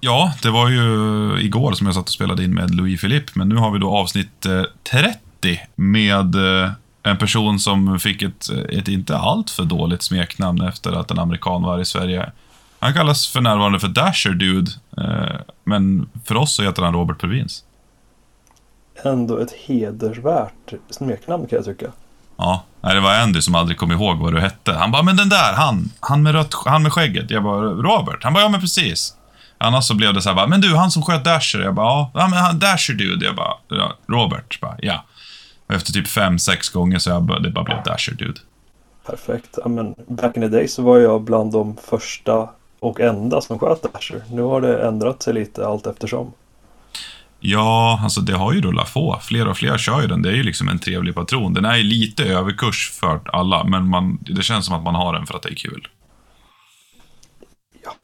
Ja, det var ju igår som jag satt och spelade in med Louis Philippe, men nu har vi då avsnitt eh, 30 med eh, en person som fick ett, ett inte allt för dåligt smeknamn efter att en amerikan var i Sverige. Han kallas för närvarande för Dasher Dude, eh, men för oss så heter han Robert Purvins. Ändå ett hedersvärt smeknamn kan jag tycka. Ja, nej, det var Andy som aldrig kom ihåg vad du hette. Han bara, men den där, han, han med, rött, han med skägget. Jag bara, Robert? Han bara, ja men precis. Annars så blev det så här, bara, men du, han som sköt Dasher. Jag bara, ja, men han, Dasher dude. Jag bara, ja, Robert? Bara, ja. Och efter typ fem, sex gånger så jag bara, det bara blev Dasher dude. Perfekt. Ja, men back in the day så var jag bland de första och enda som sköt Dasher. Nu har det ändrat sig lite allt eftersom. Ja, alltså det har ju rullat på. Fler och fler kör ju den. Det är ju liksom en trevlig patron. Den är ju lite överkurs för alla, men man, det känns som att man har den för att det är kul.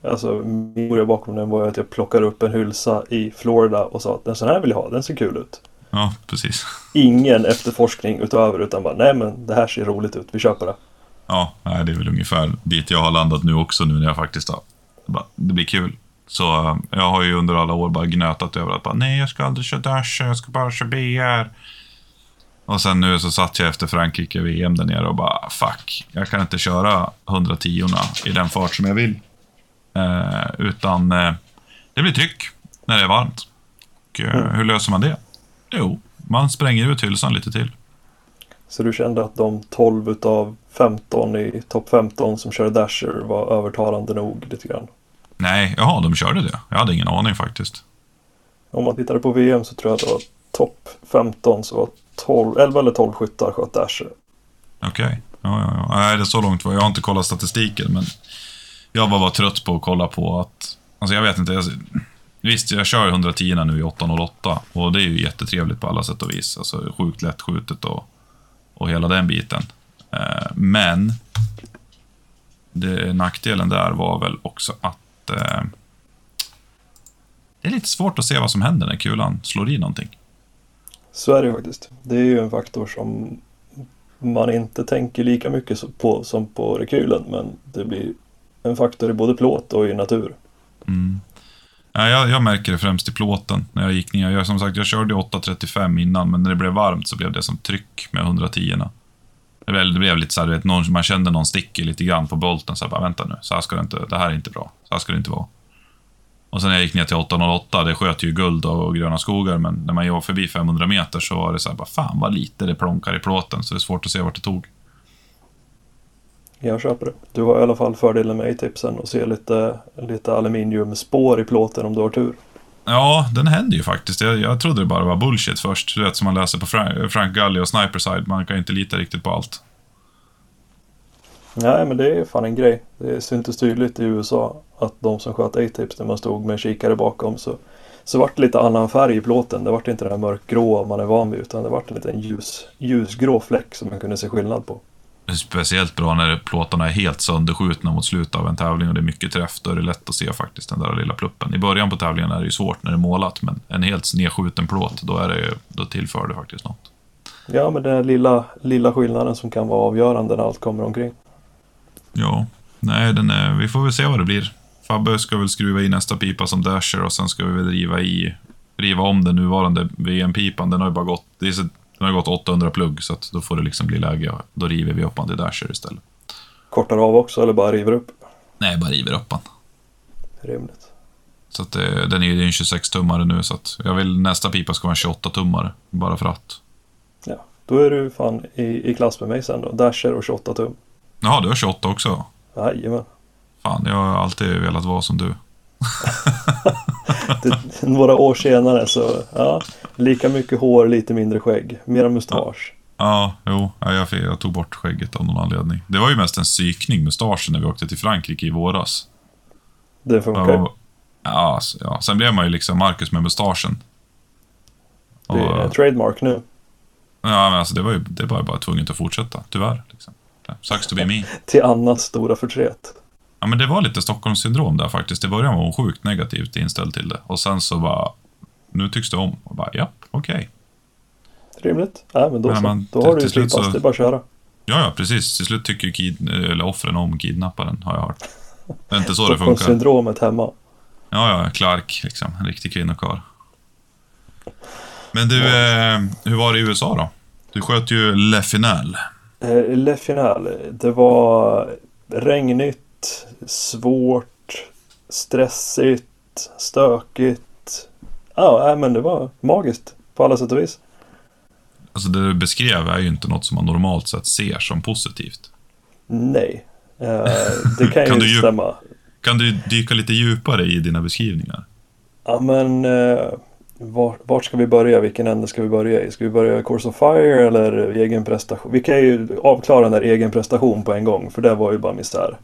Ja, alltså min bakom den var att jag plockade upp en hylsa i Florida och sa att en sån här vill jag ha, den ser kul ut. Ja, precis. Ingen efterforskning utöver utan bara nej men det här ser roligt ut, vi köper det. Ja, det är väl ungefär dit jag har landat nu också nu när jag faktiskt har... Det blir kul. Så eh, jag har ju under alla år bara gnötat över att bara, nej, jag ska aldrig köra Dash, jag ska bara köra BR. Och sen nu så satt jag efter Frankrike VM där nere och bara, fuck, jag kan inte köra 110 i den fart som jag vill. Eh, utan eh, det blir tryck när det är varmt. Och, eh, mm. Hur löser man det? Jo, man spränger ut hylsan lite till. Så du kände att de 12 utav 15 i topp 15 som körde Dasher var övertalande nog lite grann? Nej, jaha, de körde det. Jag hade ingen aning faktiskt. Om man tittade på VM så tror jag att det var topp 15 så var 12, 11 eller 12 skyttar sköt Dasher. Okej. Okay. Ja, ja, ja. Nej, det är så långt var Jag har inte kollat statistiken, men jag var bara trött på att kolla på att... Alltså jag vet inte. Jag, visst, jag kör 110 nu i 808 och det är ju jättetrevligt på alla sätt och vis. Alltså sjukt lätt skjutet och, och hela den biten. Eh, men det, nackdelen där var väl också att eh, det är lite svårt att se vad som händer när kulan slår i någonting. Så är det ju faktiskt. Det är ju en faktor som man inte tänker lika mycket på som på rekylen, men det blir en faktor i både plåt och i natur. Mm. Ja, jag, jag, märker det främst i plåten när jag gick ner. Jag, som sagt, jag körde 8.35 innan, men när det blev varmt så blev det som tryck med 110 det blev, det blev lite så här, vet, någon, man kände någon sticker lite grann på bolten. Så här, bara, vänta nu, så här ska det inte, det här är inte bra. Så här ska det inte vara. Och sen när jag gick ner till 808, det sköt ju guld och gröna skogar, men när man var förbi 500 meter så var det så här, bara, fan vad lite det plonkar i plåten, så det är svårt att se vart det tog. Jag köper det. Du har i alla fall fördelen med A-tipsen och ser lite, lite aluminiumspår i plåten om du har tur. Ja, den händer ju faktiskt. Jag, jag trodde det bara var bullshit först. Du vet, som man läser på Frank, Frank Gully och Sniperside. Man kan inte lita riktigt på allt. Nej, men det är fan en grej. Det syntes tydligt i USA att de som sköt A-tips när man stod med kikare bakom så, så vart det lite annan färg i plåten. Det vart inte den här mörkgrå man är van vid utan det vart en liten ljus, ljusgrå fläck som man kunde se skillnad på. Speciellt bra när plåtarna är helt sönderskjutna mot slutet av en tävling och det är mycket träff. Då är det lätt att se faktiskt den där lilla pluppen. I början på tävlingen är det ju svårt när det är målat, men en helt nedskjuten plåt, då, är det, då tillför det faktiskt något. Ja, men den lilla, lilla skillnaden som kan vara avgörande när allt kommer omkring. Ja, nej, den är, vi får väl se vad det blir. Fabbe ska väl skruva i nästa pipa som dasher och sen ska vi väl riva i riva om den nuvarande VM-pipan. Den har ju bara gått, det är så den har gått 800 plugg, så då får det liksom bli läge. Då river vi upp den till Dasher istället. Kortar av också, eller bara river upp? Nej, bara river upp den. Rimligt. Så att det, den är ju en 26-tummare nu, så att jag vill nästa pipa ska vara en 28-tummare. Bara för att. Ja, då är du fan i, i klass med mig sen då. Dasher och 28 tum. Jaha, du har 28 också? Jajamän. Fan, jag har alltid velat vara som du. Det, några år senare så, ja, lika mycket hår, lite mindre skägg, mera mustasch. Ja, jo, jag, jag tog bort skägget av någon anledning. Det var ju mest en psykning, mustaschen, när vi åkte till Frankrike i våras. Det funkar. Ja, alltså, ja. Sen blev man ju liksom Marcus med mustaschen. Det är och, trademark nu. Ja, men alltså det var ju det var bara tvunget att fortsätta, tyvärr. Liksom. Sucks to be me. till annat stora förtret. Ja, men det var lite Stockholmssyndrom där faktiskt. I början var hon sjukt negativt inställd till det. Och sen så bara, nu tycks det om. Och bara, ja, okej. Okay. Rimligt. Ja, men då, men man, då har du ju så... det är bara att köra. Ja, ja, precis. Till slut tycker kid, eller offren om kidnapparen, har jag hört. Det är inte så det funkar. syndromet hemma. Ja, Ja, ja, Clark liksom. En riktig kvinnokarl. Men du, eh, hur var det i USA då? Du sköt ju Le Final. Eh, Le Final, det var regnigt, svårt, stressigt, stökigt. Ja, men det var magiskt på alla sätt och vis. Alltså det du beskrev är ju inte något som man normalt sett ser som positivt. Nej, eh, det kan, Kan ju du stämma. Kan du dyka lite djupare i dina beskrivningar? Ja, men eh, vart, vart ska vi börja? Vilken ände ska vi börja i? Ska vi börja i Course of Fire eller egen prestation? Vi kan ju avklara den där egen prestation på en gång, för det var ju bara misär.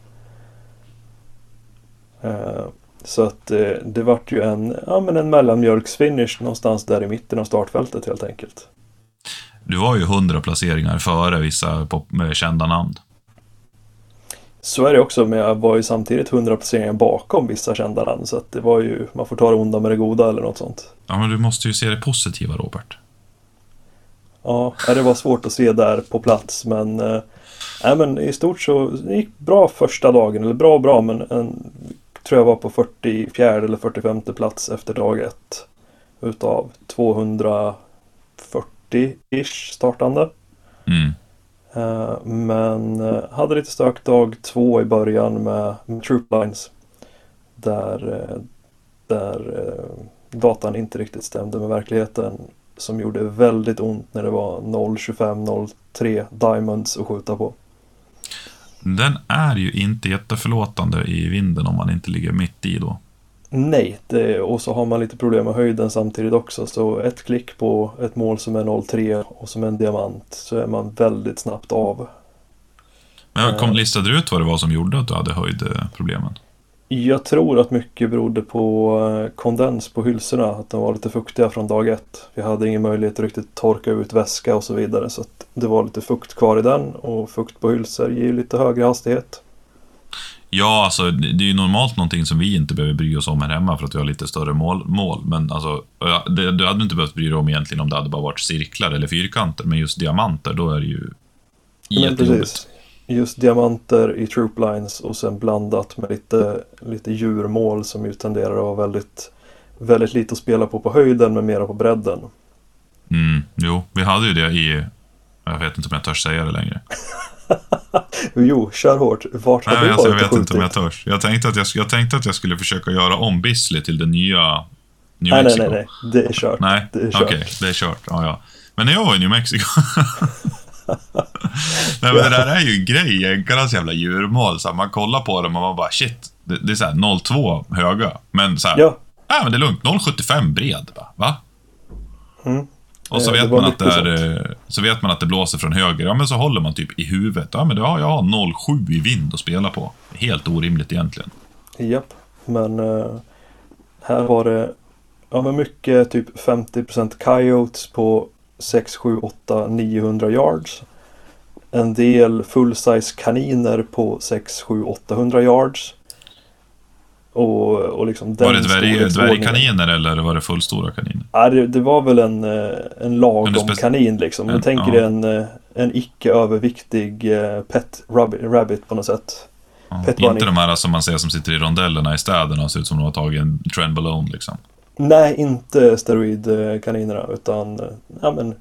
Eh, så att eh, det vart ju en, ja, men en mellanmjölksfinish någonstans där i mitten av startfältet helt enkelt. Du var ju hundra placeringar före vissa pop- kända namn. Så är det också, men jag var ju samtidigt 100 placeringar bakom vissa kända namn. Så att det var ju, man får ta det onda med det goda eller något sånt. Ja, men du måste ju se det positiva, Robert. Ja, det var svårt att se där på plats men, nej, men i stort så det gick bra första dagen, eller bra och bra men en, tror jag var på 44 eller 45 plats efter dag ett. Utav 240-ish startande. Mm. Eh, men eh, hade lite stök dag två i början med, med Troop Lines. Där, eh, där datan inte riktigt stämde med verkligheten. Som gjorde väldigt ont när det var 0.25-0.3 Diamonds att skjuta på. Den är ju inte jätteförlåtande i vinden om man inte ligger mitt i då. Nej, det, och så har man lite problem med höjden samtidigt också. Så ett klick på ett mål som är 0.3 och som är en diamant så är man väldigt snabbt av. Men kom, Eh. listade du ut vad det var som gjorde att du hade höjdproblemen? Jag tror att mycket berodde på eh, kondens på hylsorna, att de var lite fuktiga från dag ett. Vi hade ingen möjlighet att riktigt torka ut väska och så vidare så att det var lite fukt kvar i den och fukt på hylsor ger ju lite högre hastighet. Ja, alltså det är ju normalt någonting som vi inte behöver bry oss om här hemma för att vi har lite större mål. mål. Men alltså, det, du hade inte behövt bry dig om egentligen om det hade bara varit cirklar eller fyrkanter. Men just diamanter, då är det ju jättejobbigt. Just diamanter i troop lines och sen blandat med lite, lite djurmål som ju tenderar att vara väldigt, väldigt lite att spela på på höjden men mera på bredden. Mm, jo, vi hade ju det i... Jag vet inte om jag törs säga det längre. Jo, kör hårt. Vart har Nej, du alltså, jag varit vet inte om jag törs. Jag tänkte att jag, jag tänkte att jag skulle försöka göra om Bisley till det nya New Nej, nej, Mexico. nej, nej. Det är kört. Nej, Det är kört. okej, det är kört. Ja, ja. Men när jag var i New Mexico... Nej, men det där är ju grej, jänkarnas jävla djurmål. Så man kollar på dem och man bara shit, det, det är såhär 0,2 höga. Men såhär, ja. Ja, men det är lugnt, 0,75 bred. Va? Mm. Och så Eh, vet, man att det är, eh, så vet man att det blåser från höger. Ja, men så håller man typ i huvudet. Ja, men det, ja, jag har 0,7 i vind att spela på. Helt orimligt egentligen. Japp, men eh, här var det ja, men mycket typ 50% coyotes på 6, 7, 8, 900 yards. En del full-size kaniner på 6, 7, 800 yards. Och, och liksom var det dvärg, dvärgkaniner eller var det fullstora kaniner? Ja, det, det var väl en, eh, en lagom kanin liksom. Jag tänker ja. en, eh, en icke överviktig eh, pet rabbit, på något sätt. Ja, Pet bunny. inte de här som man ser som sitter i rondellerna i städerna och ser ut som de har tagit en trenbolone liksom. Nej, inte steroidkaninerna utan ja, men,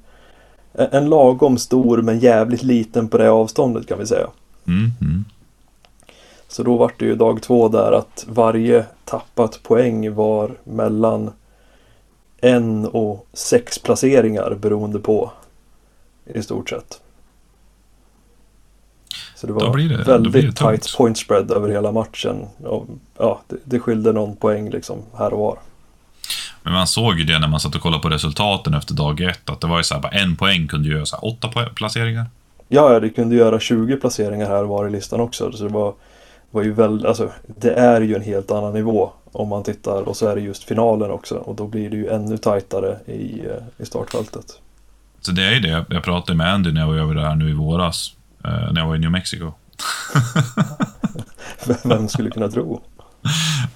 en en lagom stor men jävligt liten på det avståndet kan vi säga. Mm, mm. Så då var det ju dag två där att varje tappat poäng var mellan en och sex placeringar beroende på i stort sett. Så det Då var blir det- väldigt blir det tight point spread över hela matchen. Och, ja, det, det skilde någon poäng liksom här och var. Men man såg ju det när man satt och kollade på resultaten efter dag ett, att det var ju så här, bara en poäng kunde göra så här, åtta placeringar. Ja, det kunde göra 20 placeringar här var i listan också. Så det var, var ju väldigt, alltså det är ju en helt annan nivå om man tittar och så är det just finalen också och då blir det ju ännu tajtare i, eh, i startfältet. Så det är ju det, jag pratade med Andy när jag var över där nu i våras, eh, när jag var i New Mexico. Vem skulle kunna tro?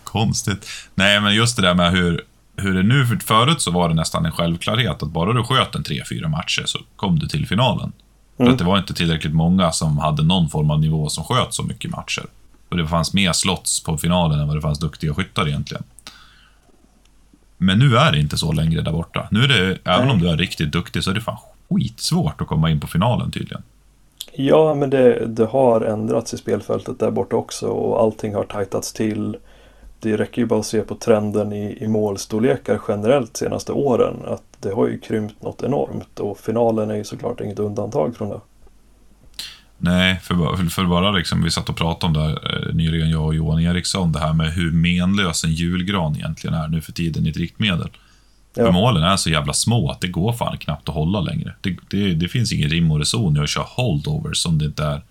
Konstigt. Nej, men just det där med hur, hur det nu, för förut så var det nästan en självklarhet att bara du sköt en tre, fyra matcher så kom du till finalen. För Mm. att det var inte tillräckligt många som hade någon form av nivå som sköt så mycket matcher. Och det fanns mer slots på finalen än vad det fanns duktiga skyttar egentligen. Men nu är det inte så längre där borta. Nu är det, även om du är riktigt duktig, så är det fan skitsvårt att komma in på finalen tydligen. Ja, men det, det har ändrats i spelfältet där borta också och allting har tajtats till. Det räcker ju bara att se på trenden i, i målstorlekar generellt senaste åren. Att det har ju krympt något enormt och finalen är ju såklart inget undantag från det. Nej, för, för bara liksom, vi satt och pratade om det här eh, nyligen, jag och Johan Eriksson, det här med hur menlös en julgran egentligen är nu för tiden i ett riktmedel. Ja. För målen är så jävla små att det går fan knappt att hålla längre. Det, det, det finns ingen rim och reson i att köra holdovers som det inte är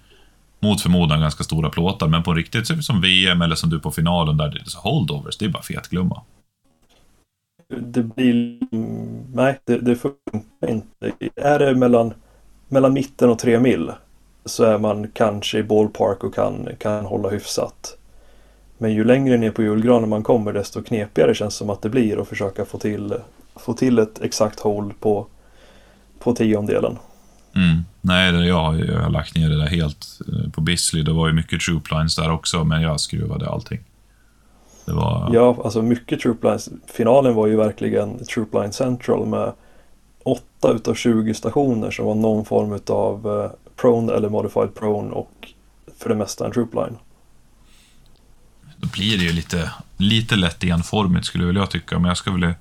mot förmodan ganska stora plåtar, men på riktigt typ som VM eller som du på finalen där det är så holdovers, det är bara fetglömma. Det blir... Nej, det, det funkar inte. Är det mellan, mellan mitten och tre mil så är man kanske i ballpark och kan, kan hålla hyfsat. Men ju längre ner på julgranen man kommer desto knepigare känns det som att det blir att försöka få till, få till ett exakt hål på, på tiondelen. Mm. Nej, jag har, jag har lagt ner det där helt eh, på Bisley. Det var ju mycket trooplines där också, men jag skruvade allting. Det var... Ja, alltså mycket trooplines. Finalen var ju verkligen troopline central med 8 utav 20 stationer som var någon form av eh, prone eller modified prone och för det mesta en troopline. Då blir det ju lite, lite lätt enformigt skulle jag tycka, men jag ska väl...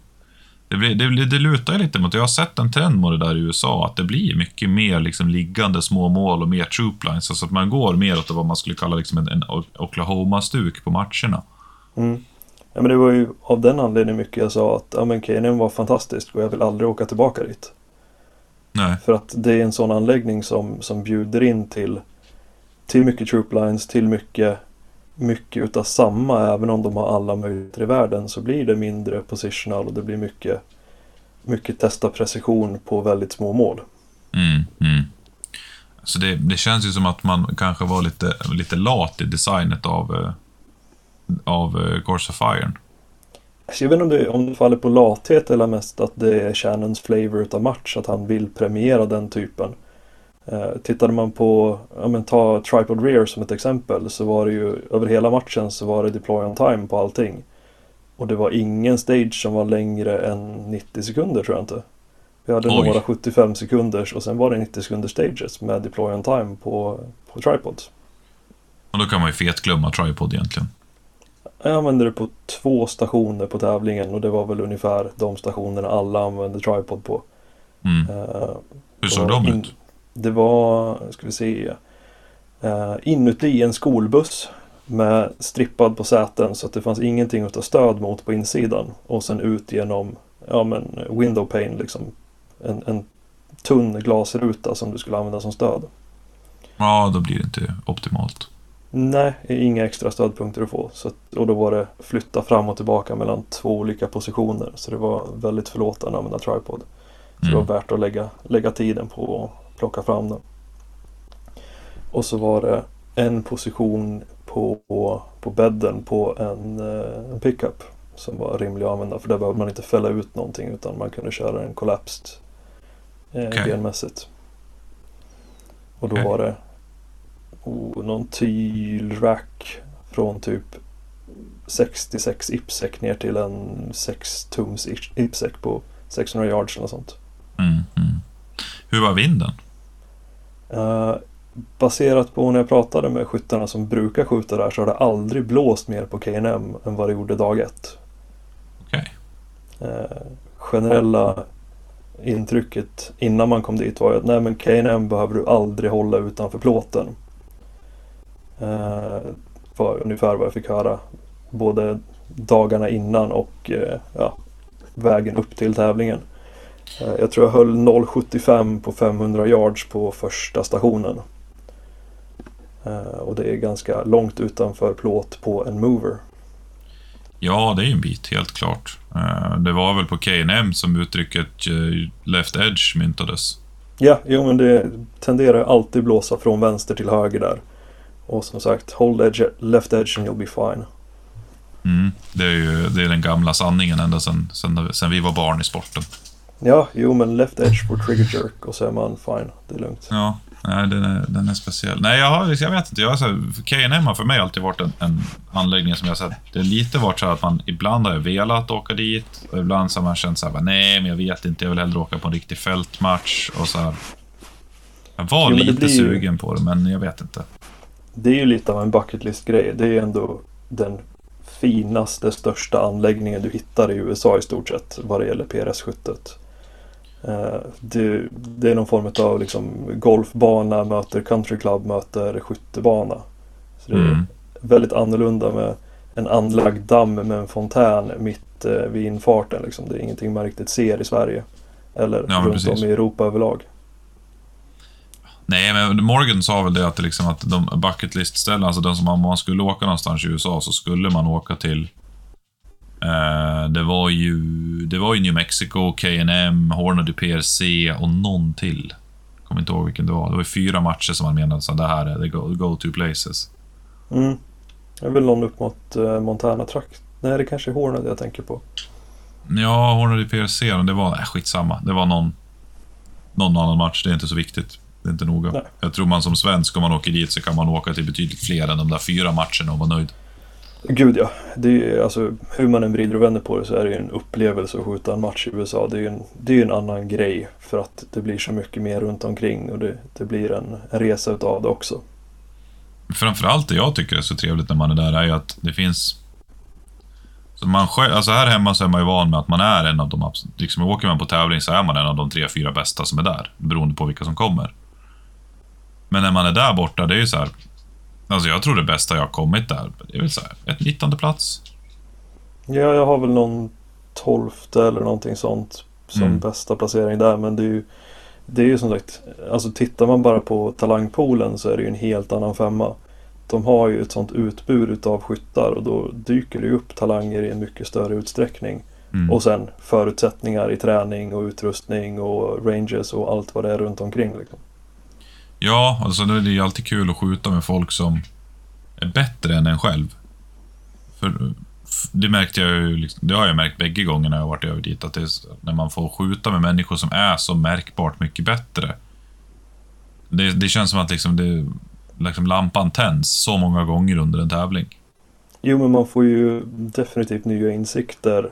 Det, blir, det, det lutar ju lite mot, jag har sett en trend med det där i USA, att det blir mycket mer liksom liggande små mål och mer trooplines, alltså att man går mer åt vad man skulle kalla liksom en, en Oklahoma-stuk på matcherna. Mm. Ja, men det var ju av den anledningen mycket jag sa att ja, men KNM var fantastiskt och jag vill aldrig åka tillbaka dit. Nej. För att det är en sån anläggning som, som bjuder in till, till mycket trooplines, till mycket, mycket utav samma. Även om de har alla möjligheter i världen så blir det mindre positional och det blir mycket, mycket testa precision på väldigt små mål. Mm, mm. Så det, det känns ju som att man kanske var lite, lite lat i designet av, eh, av eh, Course of Fire. Jag vet inte om det, om det faller på lathet eller mest att det är Shannons flavor utav match, att han vill premiera den typen. Eh, tittade man på, ja men ta Tripod Rear som ett exempel, så var det ju över hela matchen så var det deploy on time på allting. Och det var ingen stage som var längre än 90 sekunder tror jag inte. Vi hade Oj. några 75 sekunders och sen var det 90 sekunders stages med deploy on time på, på tripods. Och då kan man ju fetglömma tripod egentligen. Jag använde det på två stationer på tävlingen och det var väl ungefär de stationerna alla använde tripod på. Mm. Uh, Hur såg de ut? Det var, ska vi se, uh, inuti en skolbuss med strippad på säten så att det fanns ingenting att ta stöd mot på insidan. Och sen ut genom, ja men window pane liksom. En, en tunn glasruta som du skulle använda som stöd. Ja, då blir det inte optimalt. Nej, inga extra stödpunkter att få. Så att, och då var det flytta fram och tillbaka mellan två olika positioner. Så det var väldigt förlåtande att använda tripod. Så mm. det var mm. värt att lägga, lägga tiden på plocka fram den. Och så var det en position på, på bädden på en, eh, en pickup som var rimlig att använda. För där behövde man inte fälla ut någonting utan man kunde köra en collapsed eh, okay. benmässigt. Och då okay. var det oh, någon tylrack från typ 66 IPSEC ner till en 6 tums IPSEC på 600 yards eller sånt. Mm, mm. Hur var vinden? Uh, baserat på när jag pratade med skyttarna som brukar skjuta där så har det aldrig blåst mer på KNM än vad det gjorde dag ett. Okay. Uh, generella intrycket innan man kom dit var ju att nej men KNM behöver du aldrig hålla utanför plåten. Eh, var ungefär vad jag fick höra. Både dagarna innan och eh, ja, vägen upp till tävlingen. Eh, jag tror jag höll 0,75 på 500 yards på första stationen. Och det är ganska långt utanför plåt på en mover. Ja, det är en bit, helt klart. Det var väl på K&M som uttrycket left edge myntades. Ja, jo men det tenderar alltid blåsa från vänster till höger där. Och som sagt, hold edge, left edge and you'll be fine. Mm, det är ju det är den gamla sanningen ända sedan, sedan, sedan vi var barn i sporten. Ja, jo men left edge på trigger jerk och så är man fine. Det är lugnt. Ja, Nej, den är, den är speciell. Nej, jag, har, jag vet inte. Jag har K&M har för mig alltid varit en, en anläggning som jag sett. Det har lite varit så här att man ibland har jag velat åka dit och ibland så har man känt så här, nej, men jag vet inte. Jag vill hellre åka på en riktig fältmatch och så här. Jag var Jo, lite ju- sugen på det, men jag vet inte. Det är ju lite av en bucket list-grej. Det är ju ändå den finaste, största anläggningen du hittar i USA i stort sett vad det gäller PRS-skyttet. Eh, Det, det är någon form av liksom golfbana möter country club möter skyttebana. Så det är Mm. väldigt annorlunda med en anlagd damm med en fontän mitt eh, vid infarten. Liksom. Det är ingenting man riktigt ser i Sverige. Eller Ja, runt precis. om i Europa överlag. Nej, men Morgan sa väl det att, liksom att de bucket list-ställen, alltså de som om man skulle åka någonstans i USA så skulle man åka till eh, det, var ju, det var ju New Mexico, K&M, Hornady PRC och någon till. Kommer inte ihåg vilken det var. Det var ju fyra matcher som man menade att det här är the go- go-to places. Mm. Det är väl någon upp mot eh, Montana-trakt. Nej, det kanske är Horned jag tänker på. Ja, Hornady PRC, men det var... Nej, skitsamma. Det var någon, någon annan match. Det är inte så viktigt. Det är inte noga. Nej. Jag tror man som svensk, om man åker dit, så kan man åka till betydligt fler än de där fyra matcherna och vara nöjd. Gud ja. Det är, alltså, hur man än vrider och vänder på det så är det ju en upplevelse att skjuta en match i USA. Det är ju en, det är en annan grej för att det blir så mycket mer runt omkring och det, det blir en, en resa utav det också. Framförallt det jag tycker är så trevligt när man är där är ju att det finns... Så man själv, alltså här hemma så är man ju van med att man är en av de liksom Åker man på tävling så är man en av de tre, fyra bästa som är där. Beroende på vilka som kommer. Men när man är där borta, det är ju så här... Alltså jag tror det bästa jag har kommit där, det är väl så här, ett 19 plats. Ja, jag har väl någon tolfte eller någonting sånt som Mm. bästa placering där. Men det är ju, det är ju som sagt, alltså tittar man bara på talangpoolen så är det ju en helt annan femma. De har ju ett sånt utbud utav skyttar och då dyker det ju upp talanger i en mycket större utsträckning. Mm. Och sen förutsättningar i träning och utrustning och ranges och allt vad det är runt omkring. Liksom. Ja, alltså det är ju alltid kul att skjuta med folk som är bättre än en själv. För det märkte jag ju, liksom, det har jag märkt bägge gångerna jag varit över dit, att det är, när man får skjuta med människor som är så märkbart mycket bättre. Det, det känns som att liksom det, liksom lampan tänds så många gånger under en tävling. Jo, men man får ju definitivt nya insikter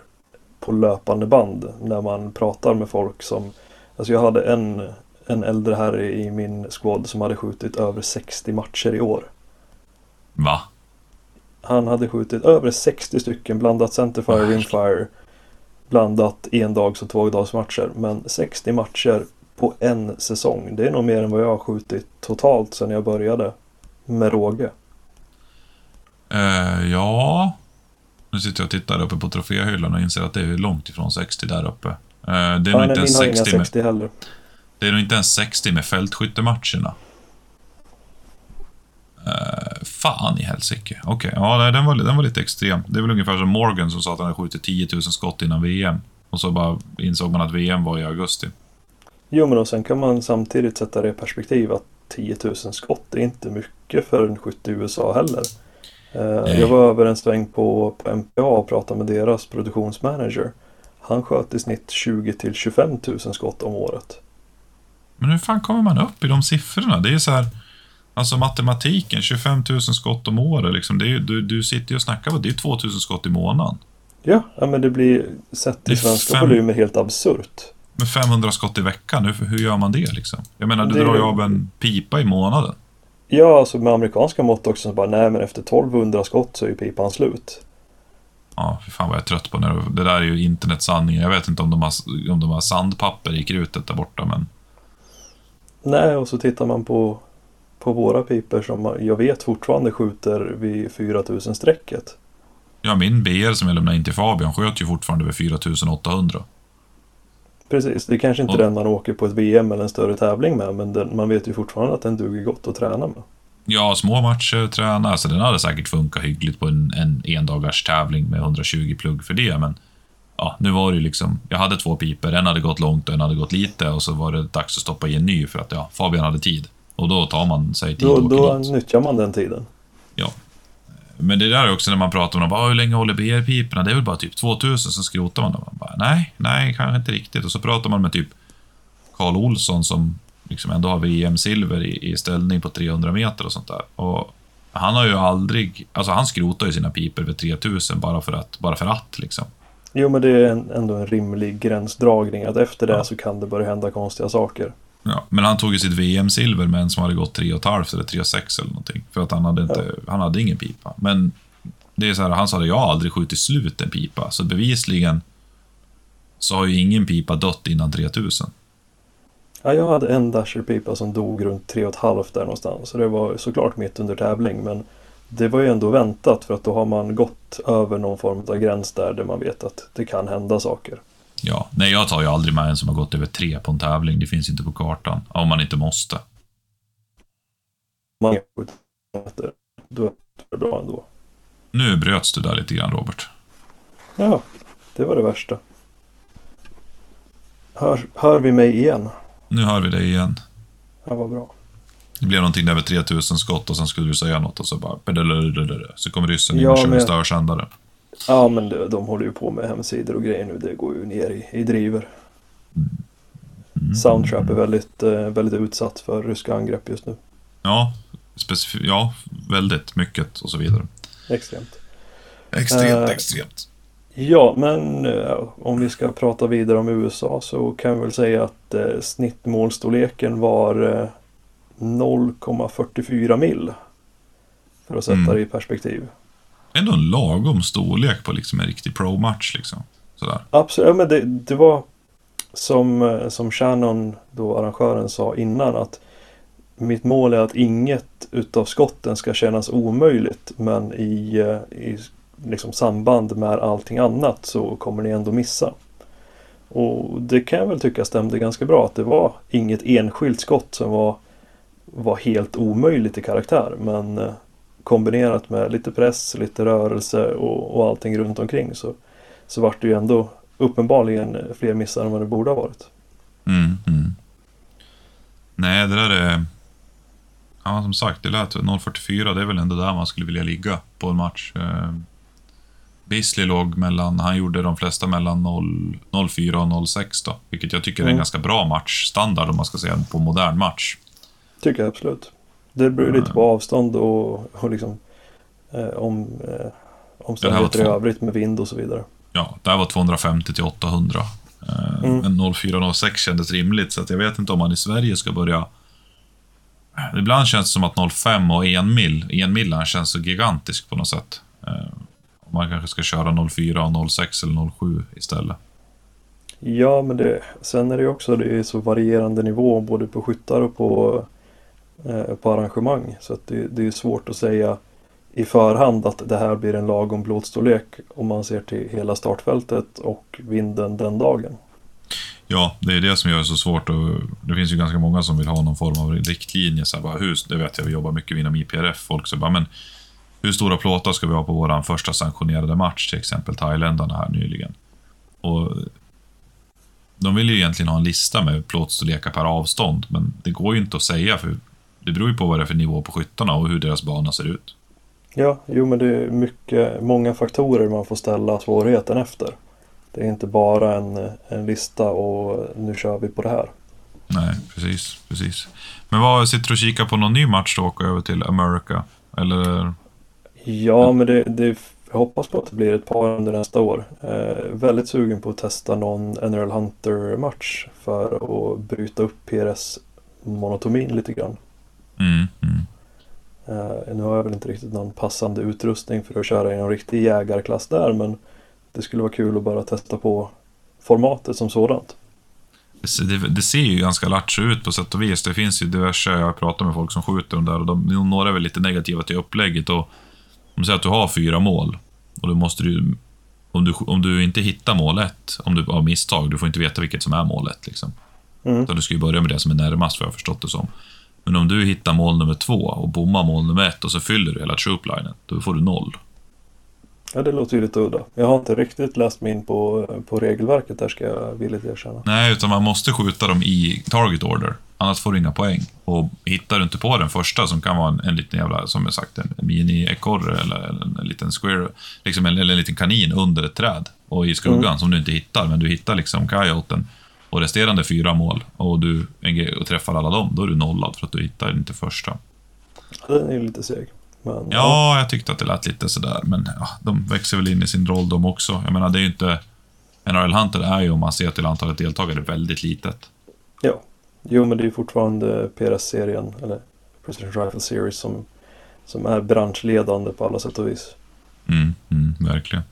på löpande band när man pratar med folk som... Alltså jag hade en, en äldre herre i min squad som hade skjutit över 60 matcher i år. Va? Han hade skjutit över 60 stycken, blandat centerfire, rimfire, blandat endags och tvådagsmatcher. Men 60 matcher på en säsong, det är nog mer än vad jag har skjutit totalt sedan jag började med råge. Eh, ja... Nu sitter jag och tittar uppe på troféhyllan och inser att det är långt ifrån 60 där uppe. Eh, det är nog Ja, inte nej, ens min har inga 60 med, 60 heller. Det är nog inte ens 60 med fältskyttematcherna. Uh, fan i helsike. Okej, ja, nej, den var, den var lite extrem. Det är väl ungefär som Morgan som sa att han hade skjutit 10 000 skott innan VM. Och så bara insåg man att VM var i augusti. Jo men och sen kan man samtidigt sätta det i perspektiv att 10 000 skott är inte mycket för en skytt i USA heller. Nej. jag var över en sväng på, på MPA och pratade med deras produktionsmanager. Han sköt i snitt 20 till 25 000 skott om året. Men hur fan kommer man upp i de siffrorna? Det är så här... Alltså matematiken, 25 000 skott om året. Liksom, det är, du, du sitter ju och snackar på det är 2 000 skott i månaden. Ja, men det blir sett Det i svenska fem- volymer helt absurt. Med 500 skott i veckan, hur, hur gör man det liksom? Jag menar, du Det- drar ju av en pipa i månaden. Ja, alltså med amerikanska mått också så bara nej men efter 1200 skott så är ju pipan slut. Ja, för fan vad jag är trött på när det där är ju internetsanningen. Jag vet inte om de har, om de har sandpapper i krutet där borta, men Nej, och så tittar man på, på våra piper som jag vet fortfarande skjuter vid 4000 strecket. ja, min BR som jag lämnade in till Fabian sköt ju fortfarande över 4800. Precis, det är kanske inte Och- den man åker på ett VM eller en större tävling med men den, man vet ju fortfarande att den duger gott att träna med. Ja, små matcher, träna, så den hade säkert funkat hyggligt på en, en endagars tävling med 120 plugg för det, men ja, nu var det liksom, jag hade två piper, en hade gått långt och en hade gått lite och så var det dags att stoppa i en ny för att ja, Fabian hade tid. Och då tar man sig tid Då, och då nyttjar man den tiden. Men det där är också när man pratar om bara, hur länge håller BR-piporna? Det är väl bara typ 2000, så skrotar man dem. Man bara, nej, nej, kanske inte riktigt. Och så pratar man med typ Karl Olsson som liksom ändå har VM-silver i, i ställning på 300 meter och sånt där. Och han har ju aldrig, alltså han skrotar ju sina piper vid 3000 bara för att, bara för att liksom. Jo, men det är en, ändå en rimlig gränsdragning att efter det Ja. så kan det börja hända konstiga saker. Ja, men han tog ju sitt VM-silver med en som hade gått 3,5 eller 3,6 eller någonting. För att han hade, inte, han hade ingen pipa. Men det är så här, han sa att jag har aldrig skjutit slut en pipa. Så bevisligen så har ju ingen pipa dött innan 3000. Ja, jag hade en dasherpipa som dog runt tre och ett halvt där någonstans. Så det var såklart mitt under tävling. Men det var ju ändå väntat för att då har man gått över någon form av gräns där, där man vet att det kan hända saker. Ja, nej jag tar ju aldrig med en som har gått över 3 på en tävling. Det finns inte på kartan. Om man inte måste. Man skjuter, då är det bra ändå. Nu bröts du där lite grann, Robert. Ja, det var det värsta. Hör, hör vi mig igen? Nu hör vi dig igen. Ja, vad bra. Det blev någonting där med 3000 skott och sen skulle du säga något och så bara... Så kom ryssen in och körde men- störsändare. Ja, men de, håller ju på med hemsidor och grejer nu. Det går ju ner i, i driver. Mm. Soundtrap är väldigt, eh, väldigt utsatt för ryska angrepp just nu. Ja, specif- ja, väldigt mycket och så vidare. Extremt. Extremt, Eh, extremt. Ja, men eh, om vi ska prata vidare om USA så kan vi väl säga att eh, snittmålstorleken var eh, 0,44 mil. För att sätta Mm. det i perspektiv. Ändå en lagom storlek på liksom en riktig pro-match. Liksom. Sådär. Absolut, ja, men det, det var som, eh, som Shannon, då arrangören, sa innan att mitt mål är att inget utav skotten ska kännas omöjligt men i, eh, i liksom samband med allting annat så kommer ni ändå missa. Och det kan jag väl tycka stämde ganska bra att det var inget enskilt skott som var, var helt omöjligt i karaktär men eh, kombinerat med lite press, lite rörelse och, och allting runt omkring så, så vart det ju ändå uppenbarligen fler missar än vad det borde ha varit. Mm, mm. Nej, det där är... Ja, som sagt, det lät 0.44. Det är väl ändå där man skulle vilja ligga på en match. Eh, Bisley låg mellan... Han gjorde de flesta mellan 0, 0.4 och 0.6 då. Vilket jag tycker är en Mm. ganska bra matchstandard om man ska säga på modern match. Tycker jag absolut. Det beror ju lite på avstånd och, och liksom eh, om eh, omständigheter i övrigt med vind och så vidare. Ja, det här var 250 till 800. Eh, Mm. Men 0406 kändes rimligt, så jag vet inte om man i Sverige ska börja... Ibland känns det som att 05 och 1 mil, 1 millan känns så gigantisk på något sätt. Eh, Man kanske ska köra 04 och 06 eller 07 istället. Ja, men det, sen är det ju också det är så varierande nivå både på skyttar och på, Eh, på arrangemang. Så att det, det är svårt att säga i förhand att det här blir en lagom plåtstorlek om man ser till hela startfältet och vinden den dagen. Ja, det är det som gör det så svårt. Och det finns ju ganska många som vill ha någon form av riktlinje. Så här, bara, hur, det vet jag, vi jobbar mycket inom IPRF. Folk så bara, men hur stora plåtar ska vi ha på vår första sanktionerade match, till exempel thailändarna här nyligen? Och de vill ju egentligen ha en lista med plåtstorlekar per avstånd, men det går ju inte att säga, för det beror ju på vad det är för nivå på skyttarna och hur deras bana ser ut. Ja, jo men det är mycket, många faktorer man får ställa svårigheten efter. Det är inte bara en, en lista och nu kör vi på det här. Nej, precis, precis. Men vad, sitter du och kikar på någon ny match då och åker över till America? Eller? Ja, men det, det, jag hoppas på att det blir ett par under nästa år. Eh, väldigt sugen på att testa någon NRL Hunter-match för att bryta upp PRS-monotomin lite grann. Mm, mm. Eh, nu har jag väl inte riktigt någon passande utrustning för att köra i någon riktig jägarklass där, men det skulle vara kul att bara testa på formatet som sådant. Det, ser- det, ser ju ganska lattjo ut på sätt och vis. Det finns ju diverse, jag pratar med folk som skjuter de där och de, några är väl lite negativa till upplägget. Och om du säger att du har fyra mål och då måste du, om du, om du inte hittar mål ett, om du av misstag, du får inte veta vilket som är mål ett. Liksom. Mm. Utan du ska ju börja med det som är närmast, vad jag har förstått det som. Men om du hittar mål nummer två och bommar mål nummer ett och så fyller du hela trooplinen, då får du noll. Ja, det låter ju lite udda. Jag har inte riktigt läst mig in på, på regelverket där ska jag villigt erkänna. Nej, utan man måste skjuta dem i target order. Annars får du inga poäng. Och hittar du inte på den första, som kan vara en, en liten jävla, som jag sagt, en mini-ekorre eller, eller en, liten square, liksom en, eller en liten kanin under ett träd och i skuggan Mm. som du inte hittar, men du hittar liksom coyoten. Och resterande fyra mål och du och träffar alla dem, då är du nollad för att du hittar inte första. Den är ju lite seg. Men, Ja, jag tyckte att det lät lite sådär, men ja, de växer väl in i sin roll de också. Jag menar, det är ju inte... NHL Hunter är ju, om man ser till antalet deltagare, väldigt litet. Ja. Jo, men det är ju fortfarande PRS-serien, eller Precision Rifle Series, som, som är branschledande på alla sätt och vis. Mm, mm, verkligen.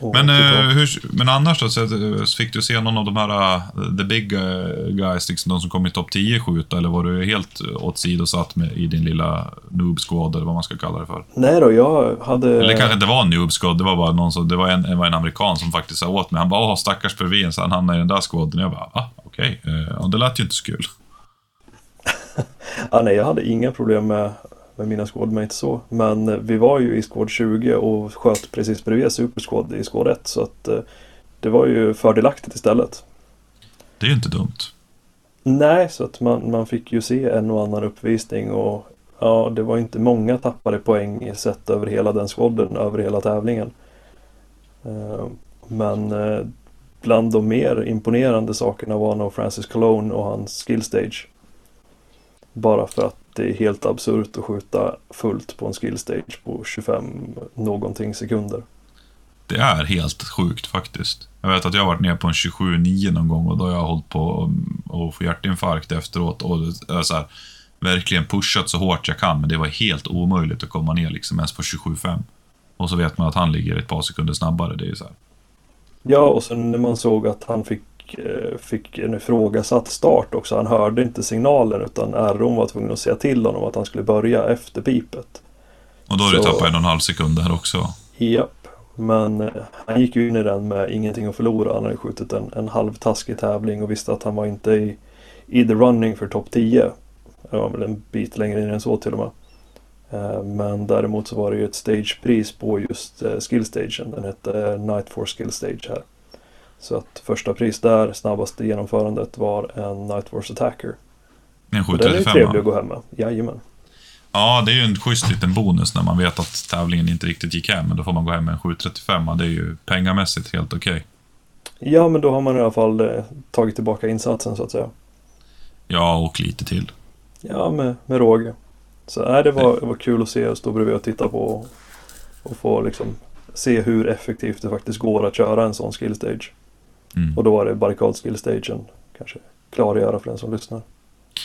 Men, eh, hur, men annars då, så, eh, så fick du se någon av de här eh, the big eh, guys, liksom de som kom i topp 10 skjuta, eller var du helt åsidosatt med, i din lilla noob squad, eller vad man ska kalla det för? Nej då, jag hade... Eller kanske inte var en noob squad, det var bara någon som, det var en, det var en amerikan som faktiskt sa åt mig, han bara åh stackars Pervin, så han hamnade i den där squaden. Jag bara, ah, okej, eh, ja, det lät ju inte så kul. Ja, nej, jag hade inga problem med, med mina squadmates så. Men eh, vi var ju i squad 20 och sköt precis bredvid Super Squad i squad 1. Så att eh, det var ju fördelaktigt istället. Det är ju inte dumt. Nej, så att man, man fick ju se en och annan uppvisning och ja, det var inte många tappade poäng sett över hela den squaden, över hela tävlingen. Eh, Men bland de mer imponerande sakerna var nog Francis Cologne och hans skill stage. Bara för att det är helt absurt att skjuta fullt på en skill stage på 25 någonting sekunder. Det är helt sjukt faktiskt. Jag vet att jag har varit nere på en 27-9 någon gång och då har jag hållit på att få hjärtinfarkt efteråt och är så här, verkligen pushat så hårt jag kan, men det var helt omöjligt att komma ner liksom ens på 27-5. Och så vet man att han ligger ett par sekunder snabbare. Det är så här. Ja, och sen när man såg att han fick, eh, fick en ifrågasatt start också. Han hörde inte signalen utan RO'n var tvungen att säga till honom att han skulle börja efter pipet. Och då har du tappat en och en halv sekund där också. Japp. Men eh, han gick ju in i den med ingenting att förlora. Han hade skjutit en, en halvtaskig tävling och visste att han var inte i, i the running för topp 10. Det var väl en bit längre in än så till och med. Eh, Men däremot så var det ju ett stagepris på just skillstagen. Den hette Night Force Skill Stage här. Så att första pris där, snabbaste genomförandet var en Night Force Attacker. En Och den är ju 735 trevlig att gå hem med. Jajamän. Ja, det är ju en schysst liten bonus när man vet att tävlingen inte riktigt gick hem. Men då får man gå hem med en 735 Det är ju pengamässigt helt okej. Ja, men då har man i alla fall eh, tagit tillbaka insatsen så att säga. Ja, och lite till. Ja, med, med råge. Så nej, det var, det var kul att se och stå bredvid och titta på och, och få liksom se hur effektivt det faktiskt går att köra en sån skill stage. Mm. Och då var det barrikad skill stagen kanske klargöra för den som lyssnar.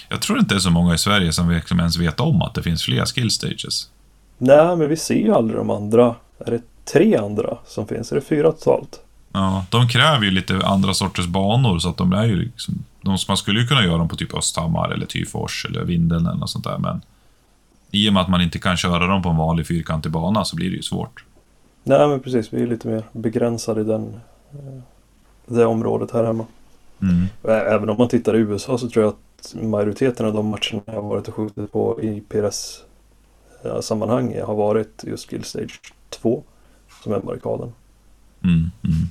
Jag tror inte det är så många i Sverige som liksom ens vet om att det finns fler skill stages. Nej, men vi ser ju aldrig de andra. Är det tre andra som finns? Är det fyra totalt? Ja, de kräver ju lite andra sorters banor, så att de är ju liksom... De, man skulle ju kunna göra dem på typ Östhammar eller Tyfors eller Vindeln eller något sånt där, men... I och med att man inte kan köra dem på en vanlig fyrkantig bana så blir det ju svårt. Nej, men precis. Vi är lite mer begränsade i den, eh, det området här hemma. Mm. Även om man tittar i USA så tror jag att majoriteten av de matcherna jag har varit och skjutit på i PRS eh, sammanhang har varit just Skill Stage 2 som är barrikaden. Mm, mm.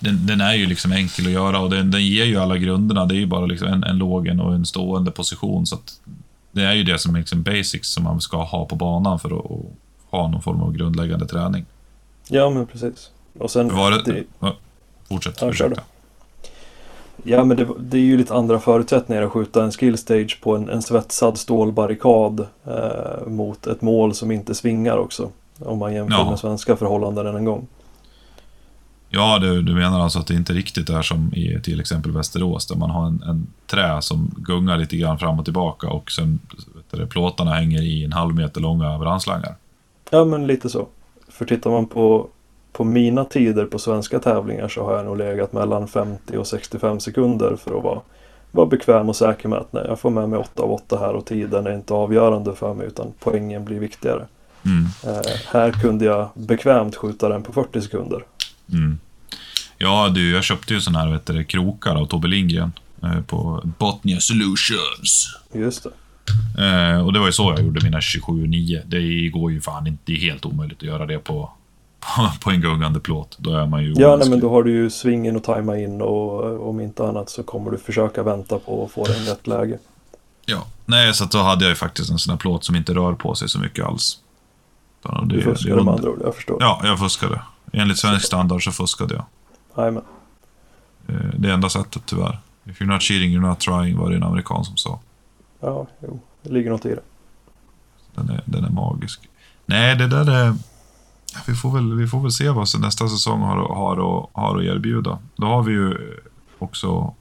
Den, den är ju liksom enkel att göra och den, den ger ju alla grunderna. Det är ju bara liksom en, en lågen och en stående position. Så att det är ju det som är liksom basics som man ska ha på banan för att, ha någon form av grundläggande träning. Ja men precis. Och sen, Var det, det, fortsätt, Ja, kör ursäkta. ja men det, det är ju lite andra förutsättningar att skjuta en Skill Stage på en, en svetsad stålbarrikad eh, mot ett mål som inte svingar också. Om man jämför Ja. med svenska förhållanden än en gång. Ja, du, du menar alltså att det inte riktigt är som i till exempel Västerås, där man har en, en trä som gungar lite grann fram och tillbaka och sen vet du, plåtarna hänger i en halv meter långa brandslangar. Ja men lite så. För tittar man på, på mina tider på svenska tävlingar så har jag nog legat mellan 50 och 65 sekunder för att vara, vara bekväm och säker med att nej, jag får med mig 8 av 8 här och tiden är inte avgörande för mig utan poängen blir viktigare. Mm. Eh, här kunde jag bekvämt skjuta den på 40 sekunder. Mm. Ja, du, jag köpte ju sådana här vet du, krokar av Tobbe Lindgren eh, på Botnia Solutions. Just det. Eh, och det var ju så jag gjorde mina 27-9. Det går ju fan inte, det är helt omöjligt att göra det på, på, på en gungande plåt. Då är man ju Ja, nej, men då har du ju svingen att tajma in och om inte annat så kommer du försöka vänta på att få den i rätt läge. Ja, nej, så då hade jag ju faktiskt en sån här plåt som inte rör på sig så mycket alls. Det- Du det- fuskade med andra ord, jag förstår. Ja, jag fuskade. Enligt svensk standard så fuskade jag. Jajamän. Eh, Det enda sättet tyvärr. If you're not cheating, you're not trying var det en amerikan som sa. Ja, jo, det ligger något i det. Den är, den är magisk. Nej, det där är... Vi får väl, vi får väl se vad nästa säsong har, har, har att erbjuda. Då har vi ju också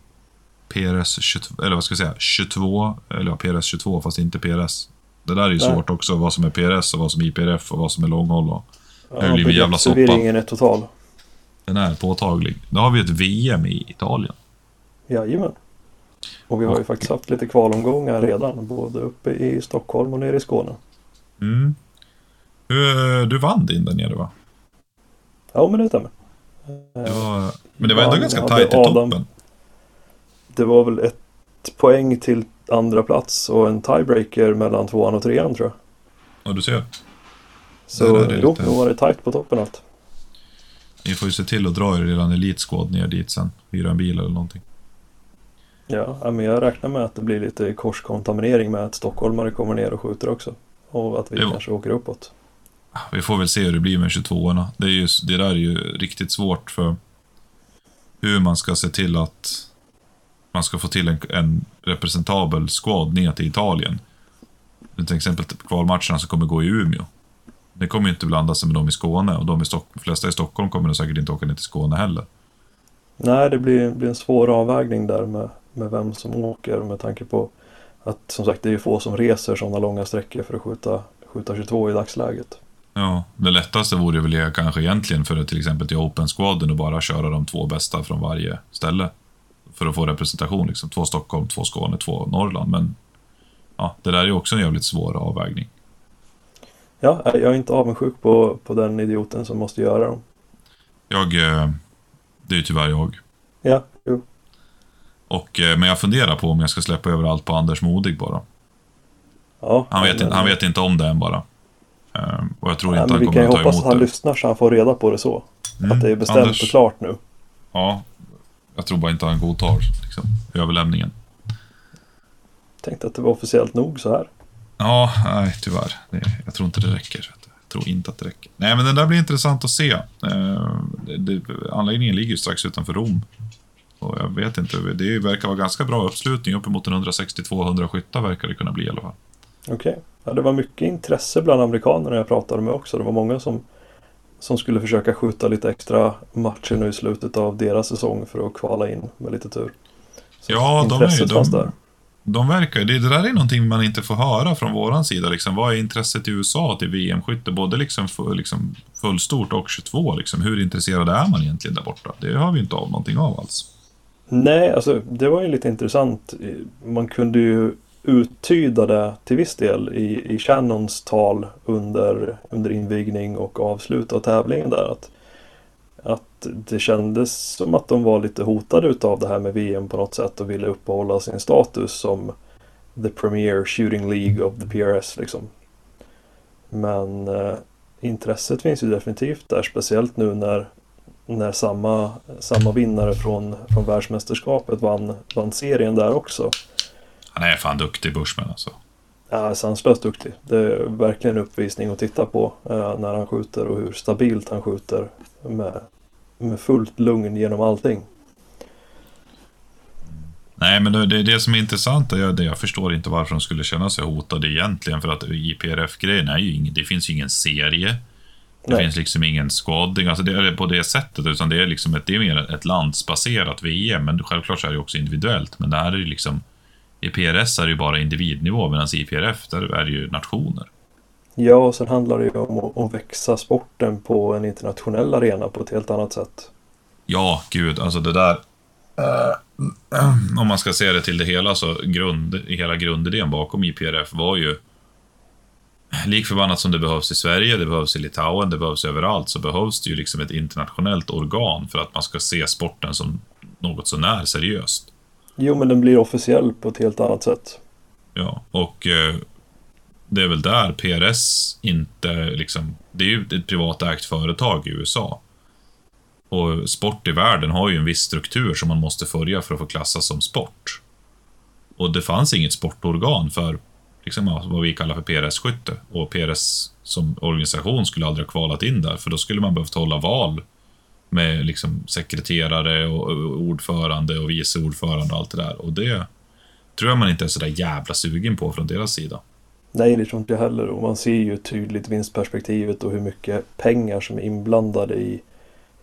PRS 22, eller vad ska jag säga, 22, eller ja, PRS 22 fast inte PRS. Det där är ju Nej. svårt också, vad som är PRS och vad som är IPRF och vad som är långhåll. Och Ja, Det blir en jävla soppa. begreppsförvirringen är total. den är påtaglig. Då har vi ett VM i Italien. Jajamän. Och vi har ju faktiskt haft lite kvalomgångar redan, både uppe i Stockholm och nere i Skåne. Mm. Du, du vann din där nere va? Ja, men det stämmer. Det var, men det var ändå Ja, ganska tajt i Adam. toppen. Det var väl ett poäng till andra plats och en tiebreaker mellan tvåan och trean tror jag. Ja, du ser. Så det jo, lite- då var det tajt på toppen allt. Ni får ju se till att dra er redan Elite Squad ner dit sen. Hyra en bil eller någonting. Ja, men jag räknar med att det blir lite korskontaminering med att stockholmare kommer ner och skjuter också. Och att vi Det var- kanske åker uppåt. Vi får väl se hur det blir med 22orna. Det, är ju, det där är ju riktigt svårt för hur man ska se till att man ska få till en, en representabel squad ner till Italien. Till exempel kvalmatcherna som kommer gå i Umeå. Det kommer ju inte blanda sig med de i Skåne och de i Stock, flesta i Stockholm kommer säkert inte åka ner till Skåne heller. Nej, det blir, blir en svår avvägning där med, med vem som åker med tanke på att som sagt det är ju få som reser sådana långa sträckor för att skjuta, skjuta 22 i dagsläget. Ja, det lättaste vore väl kanske egentligen för till exempel till Open Squaden och bara köra de två bästa från varje ställe. För att få representation, liksom. Två Stockholm, två Skåne, två Norrland. Men ja, det där är ju också en jävligt svår avvägning. Ja, jag är inte avundsjuk på, på den idioten som måste göra dem. Jag, eh, det är ju tyvärr jag. Ja, jo. Och, eh, men jag funderar på om jag ska släppa över allt på Anders Modig bara. Ja, Han vet, men- inte, han vet inte om det än bara. Eh, och jag tror inte vi han kan kommer ju att ta hoppas att emot han det. lyssnar så han får reda på det så. Mm, Att det är bestämt Anders- och klart nu. Ja, jag tror bara inte han godtar liksom, överlämningen. Tänkte att det var officiellt nog så här. Ja, nej tyvärr. Det, jag tror inte det räcker. Jag tror inte att det räcker. Nej, men den där blir intressant att se. Eh, det, det, anläggningen ligger ju strax utanför Rom. Och jag vet inte, det verkar vara ganska bra uppslutning. Uppemot en 162-100 skyttar verkar det kunna bli i alla fall. Okej. Ja, det var mycket intresse bland amerikanerna jag pratade med också. Det var många som, som skulle försöka skjuta lite extra matcher nu i slutet av deras säsong för att kvala in med lite tur. Så Ja, de är ju- de-. De verkar det, det där är någonting man inte får höra från våran sida. Liksom. Vad är intresset i USA till VM-skytte? Både liksom, full, liksom fullstort och 22. Liksom. Hur intresserad är man egentligen där borta? Det har vi inte av någonting av alls. Nej, alltså det var ju lite intressant. Man kunde ju uttyda det till viss del i, i Shannons tal under, under invigning och avslut av tävlingen där. Att, att det kändes som att de var lite hotade utav det här med VM på något sätt och ville uppehålla sin status som the premier shooting league of the PRS liksom. Men eh, intresset finns ju definitivt där, speciellt nu när när samma, samma vinnare från, från världsmästerskapet vann, vann serien där också. Han är fan duktig Bushman alltså. Ja, sanslöst duktig. Det är verkligen en uppvisning att titta på eh, när han skjuter och hur stabilt han skjuter med, med fullt lugn genom allting. Nej, men det det är det som är intressant. Jag, det, jag förstår inte varför de skulle känna sig hotade egentligen. För att IPRF-grejen är ju ingen, det finns ju ingen serie. Det Nej. finns liksom ingen squadding, alltså det är på det sättet. Utan det är liksom ett, det är mer ett landsbaserat VM. Men självklart så är det också individuellt. Men det här är ju liksom... I PRS är det ju bara individnivå, medan i IPRF där är det ju nationer. Ja, och sen handlar det ju om att, växa sporten på en internationell arena på ett helt annat sätt. Ja, gud, alltså det där... eh, om man ska se det till det hela, så grund, hela grundidén bakom IPRF var ju... Lik förbannat som det behövs i Sverige, det behövs i Litauen, det behövs överallt, så behövs det ju liksom ett internationellt organ för att man ska se sporten som något sånär seriöst. Jo, men den blir officiell på ett helt annat sätt. Ja, och eh, det är väl där PRS inte liksom... Det är ju ett privatägt företag i USA. Och sport i världen har ju en viss struktur som man måste följa för att få klassas som sport. Och det fanns inget sportorgan för liksom, vad vi kallar för PRS-skytte. Och PRS som organisation skulle aldrig ha kvalat in där, för då skulle man behövt hålla val med liksom sekreterare och, ordförande och vice ordförande och allt det där. Och det tror jag man inte är så där jävla sugen på från deras sida. Nej, det tror inte jag heller. Och man ser ju tydligt vinstperspektivet och hur mycket pengar som är inblandade i,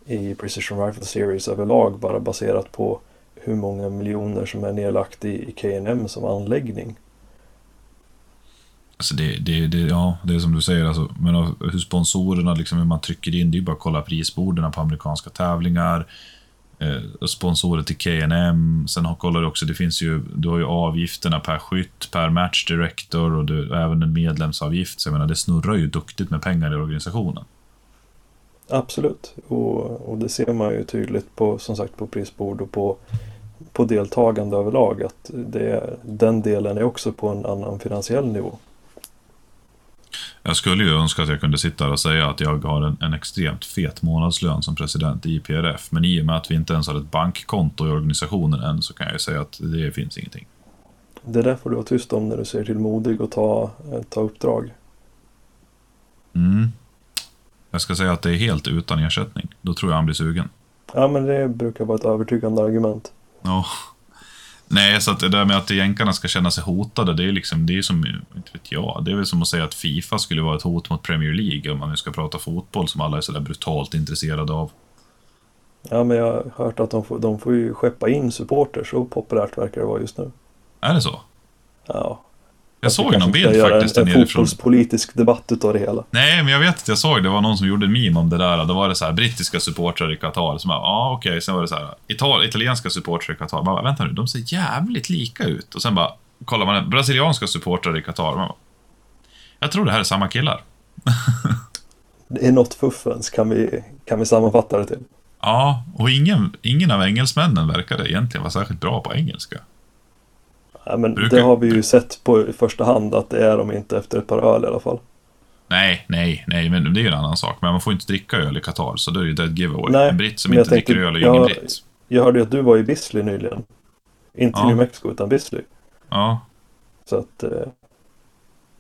i Precision Rifle Series överlag. Bara baserat på hur många miljoner som är nedlagt i, i KNM som anläggning. Alltså det, det, det, ja, det är som du säger, alltså, men hur sponsorerna, liksom, hur man trycker in, det är ju bara att kolla prisborden på amerikanska tävlingar. Eh, sponsorer till KNM, Sen har, kollar du också, det finns ju, du har ju avgifterna per skytt, per match director och, du, och även en medlemsavgift. Så jag menar, det snurrar ju duktigt med pengar i organisationen. Absolut, och, och det ser man ju tydligt på, som sagt, på prisbord och på, på deltagande överlag. Att det, den delen är också på en annan finansiell nivå. Jag skulle ju önska att jag kunde sitta här och säga att jag har en, en, extremt fet månadslön som president i IPRF. Men i och med att vi inte ens har ett bankkonto i organisationen än så kan jag ju säga att det finns ingenting. Det där får du vara tyst om när du ser till modig och ta, ta uppdrag. Mm. Jag ska säga att det är helt utan ersättning. Då tror jag han blir sugen. Ja, men det brukar vara ett övertygande argument. Ja. Nej, så att det där med att jänkarna ska känna sig hotade, det är liksom, det är som, inte vet jag, det är väl som att säga att Fifa skulle vara ett hot mot Premier League om man nu ska prata fotboll som alla är sådär brutalt intresserade av. Ja, men jag har hört att de får, de får ju skeppa in supporters, så populärt verkar det vara just nu. Är det så? Ja. Jag såg någon bild faktiskt en, där nerifrån. Fotbollspolitisk debatt utav det hela. Nej, men jag vet att jag såg det var någon som gjorde en meme om det där. Då var det så här brittiska supportrar i Qatar som bara, ja ah, okej. Okay. Sen var det så här, Ital italienska supportrar i Qatar. Man bara, vänta nu, de ser jävligt lika ut. Och sen bara, kollar man brasilianska supportrar i Qatar. Man bara, jag tror det här är samma killar. det är något fuffens, kan vi, kan vi sammanfatta det till. Ja, och ingen, ingen av engelsmännen verkade egentligen vara särskilt bra på engelska. Ja, men Brukar... Det har vi ju sett på i första hand att det är de inte efter ett par öl i alla fall. Nej, nej, nej, men det är ju en annan sak. Men man får inte dricka öl i Qatar, så då är det ju dead giveaway. Nej, en britt som inte tänkte, dricker öl är ju ingen britt. Jag hörde ju att du var i Bisley nyligen. Inte ja. New Mexico, utan Bisley. Ja. Så att... Eh,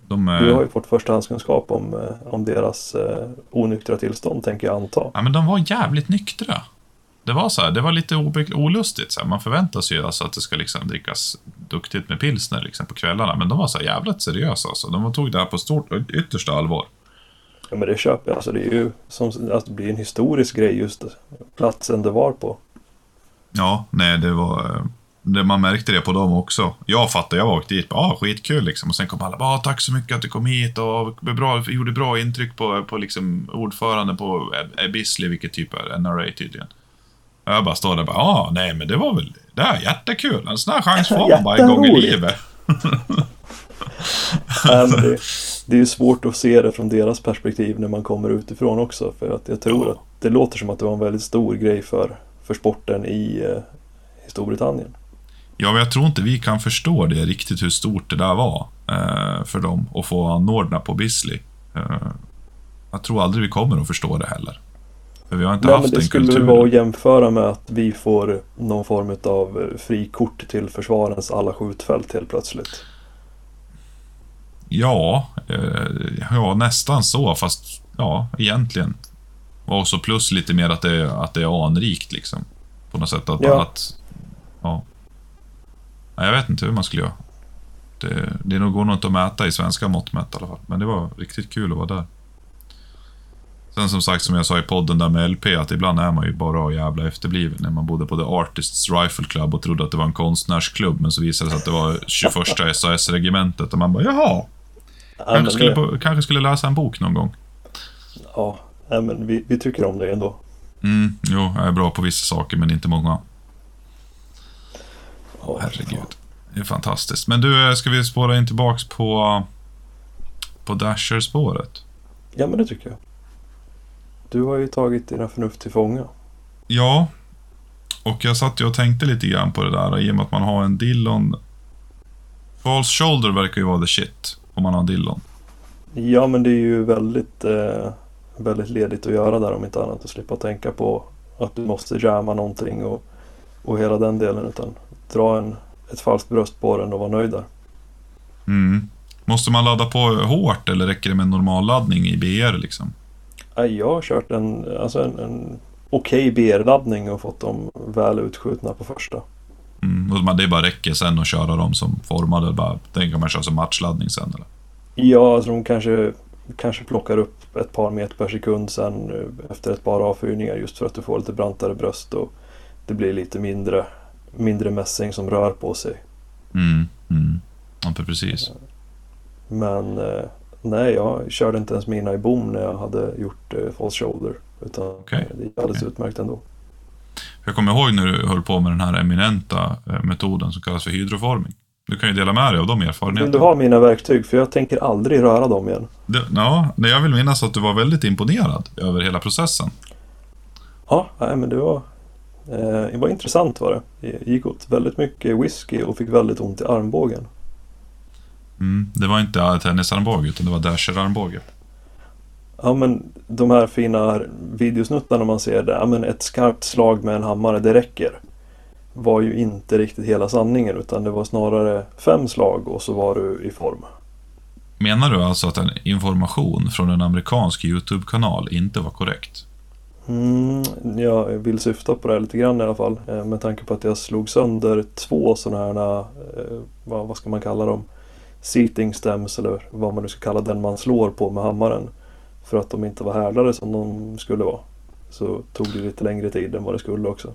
de, du har ju fått förstahandskunskap om, eh, om deras eh, onyktra tillstånd, tänker jag anta. Ja, men de var jävligt nyktra det var så här, det var lite olustigt. Så här. Man förväntar sig ju alltså att det ska liksom drickas duktigt med pilsner liksom på kvällarna. Men de var så här jävligt seriösa. Alltså. De tog det här på stort, yttersta allvar. Ja, men det köper jag. Alltså, det är ju som att det blir en historisk grej just platsen det var på. Ja, nej, det var... Det, man märkte det på dem också. Jag fattade, jag åkte dit, ah, skitkul liksom. Och sen kom alla, ah, tack så mycket att du kom hit och bra, gjorde bra intryck på, på liksom ordförande på Bisley, vilket typ är NRA tydligen. Jag bara står där och bara, ja, nej men det var väl, det är jättekul. En sån här chans får man bara en gång i livet. det, det är ju svårt att se det från deras perspektiv när man kommer utifrån också. För att jag tror ja. att det låter som att det var en väldigt stor grej för, för sporten i, eh, i Storbritannien. Ja, men jag tror inte vi kan förstå det riktigt hur stort det där var eh, för dem att få anordna på Bisley. Eh, jag tror aldrig vi kommer att förstå det heller. För vi har inte Nej, haft men det skulle kulturen. vara att jämföra med att vi får någon form av eh, frikort till försvarens alla skjutfält helt plötsligt. Ja, eh, ja nästan så, fast ja, egentligen. Och så plus lite mer att det, att det är anrikt liksom. På något sätt att, ja. att ja. Jag vet inte hur man skulle göra. Det, det går nog inte att mäta i svenska mått mätt i alla fall. Men det var riktigt kul att vara där. Sen som sagt, som jag sa i podden där med LP, att ibland är man ju bara jävla efterbliven. När man bodde på The Artists Rifle Club och trodde att det var en konstnärsklubb, men så visade det sig att det var 21 SAS-regementet och man bara jaha. Kanske skulle, på, kanske skulle läsa en bok någon gång. Ja, men vi, vi tycker om det ändå. Mm, jo, jag är bra på vissa saker, men inte många. oh, herregud. Det är fantastiskt. Men du, ska vi spåra in tillbaks på, på Dasher-spåret? Ja, men det tycker jag. Du har ju tagit dina förnuft till fånga. Ja, och jag satt ju och tänkte lite grann på det där i och med att man har en Dillon. False shoulder verkar ju vara the shit om man har en Dillon. Ja, men det är ju väldigt, eh, väldigt ledigt att göra där om inte annat. Att slippa tänka på att du måste jamma någonting och, och hela den delen. Utan dra en, ett falskt bröst på den och vara nöjd där. Mm. Måste man ladda på hårt eller räcker det med normal laddning i BR liksom? Jag har kört en, alltså en, en okej BR-laddning och fått dem väl utskjutna på första. Mm. Det bara räcker sen att köra dem som formade. Bara, den kan man köra som matchladdning sen eller? Ja, alltså de kanske, kanske plockar upp ett par meter per sekund sen eh, efter ett par avfyrningar just för att du får lite brantare bröst och det blir lite mindre, mindre mässing som rör på sig. Mm. Mm. Ja, för precis. Men eh, nej, jag körde inte ens mina i bom när jag hade gjort eh, false shoulder. Utan Okej, det gick alldeles okej. utmärkt ändå. Jag kommer ihåg när du höll på med den här eminenta eh, metoden som kallas för hydroforming. Du kan ju dela med dig av de Vill erfarenheterna. du ha mina verktyg? För jag tänker aldrig röra dem igen. Det, ja, jag vill minnas att du var väldigt imponerad över hela processen. Ja, nej, men det var, eh, det var intressant var det. Jag gick åt väldigt mycket whisky och fick väldigt ont i armbågen. Mm. Det var inte tennisarmbåge, utan det var dasherarmbåge. Ja men de här fina videosnuttarna man ser där, ja men ett skarpt slag med en hammare, det räcker. Var ju inte riktigt hela sanningen utan det var snarare fem slag och så var du i form. Menar du alltså att en information från en amerikansk YouTube-kanal inte var korrekt? Mm, jag vill syfta på det här lite grann i alla fall. eh, Med tanke på att jag slog sönder två sådana här, eh, vad, vad ska man kalla dem? Seating stems eller vad man nu ska kalla den man slår på med hammaren. För att de inte var härdade som de skulle vara. Så tog det lite längre tid än vad det skulle också.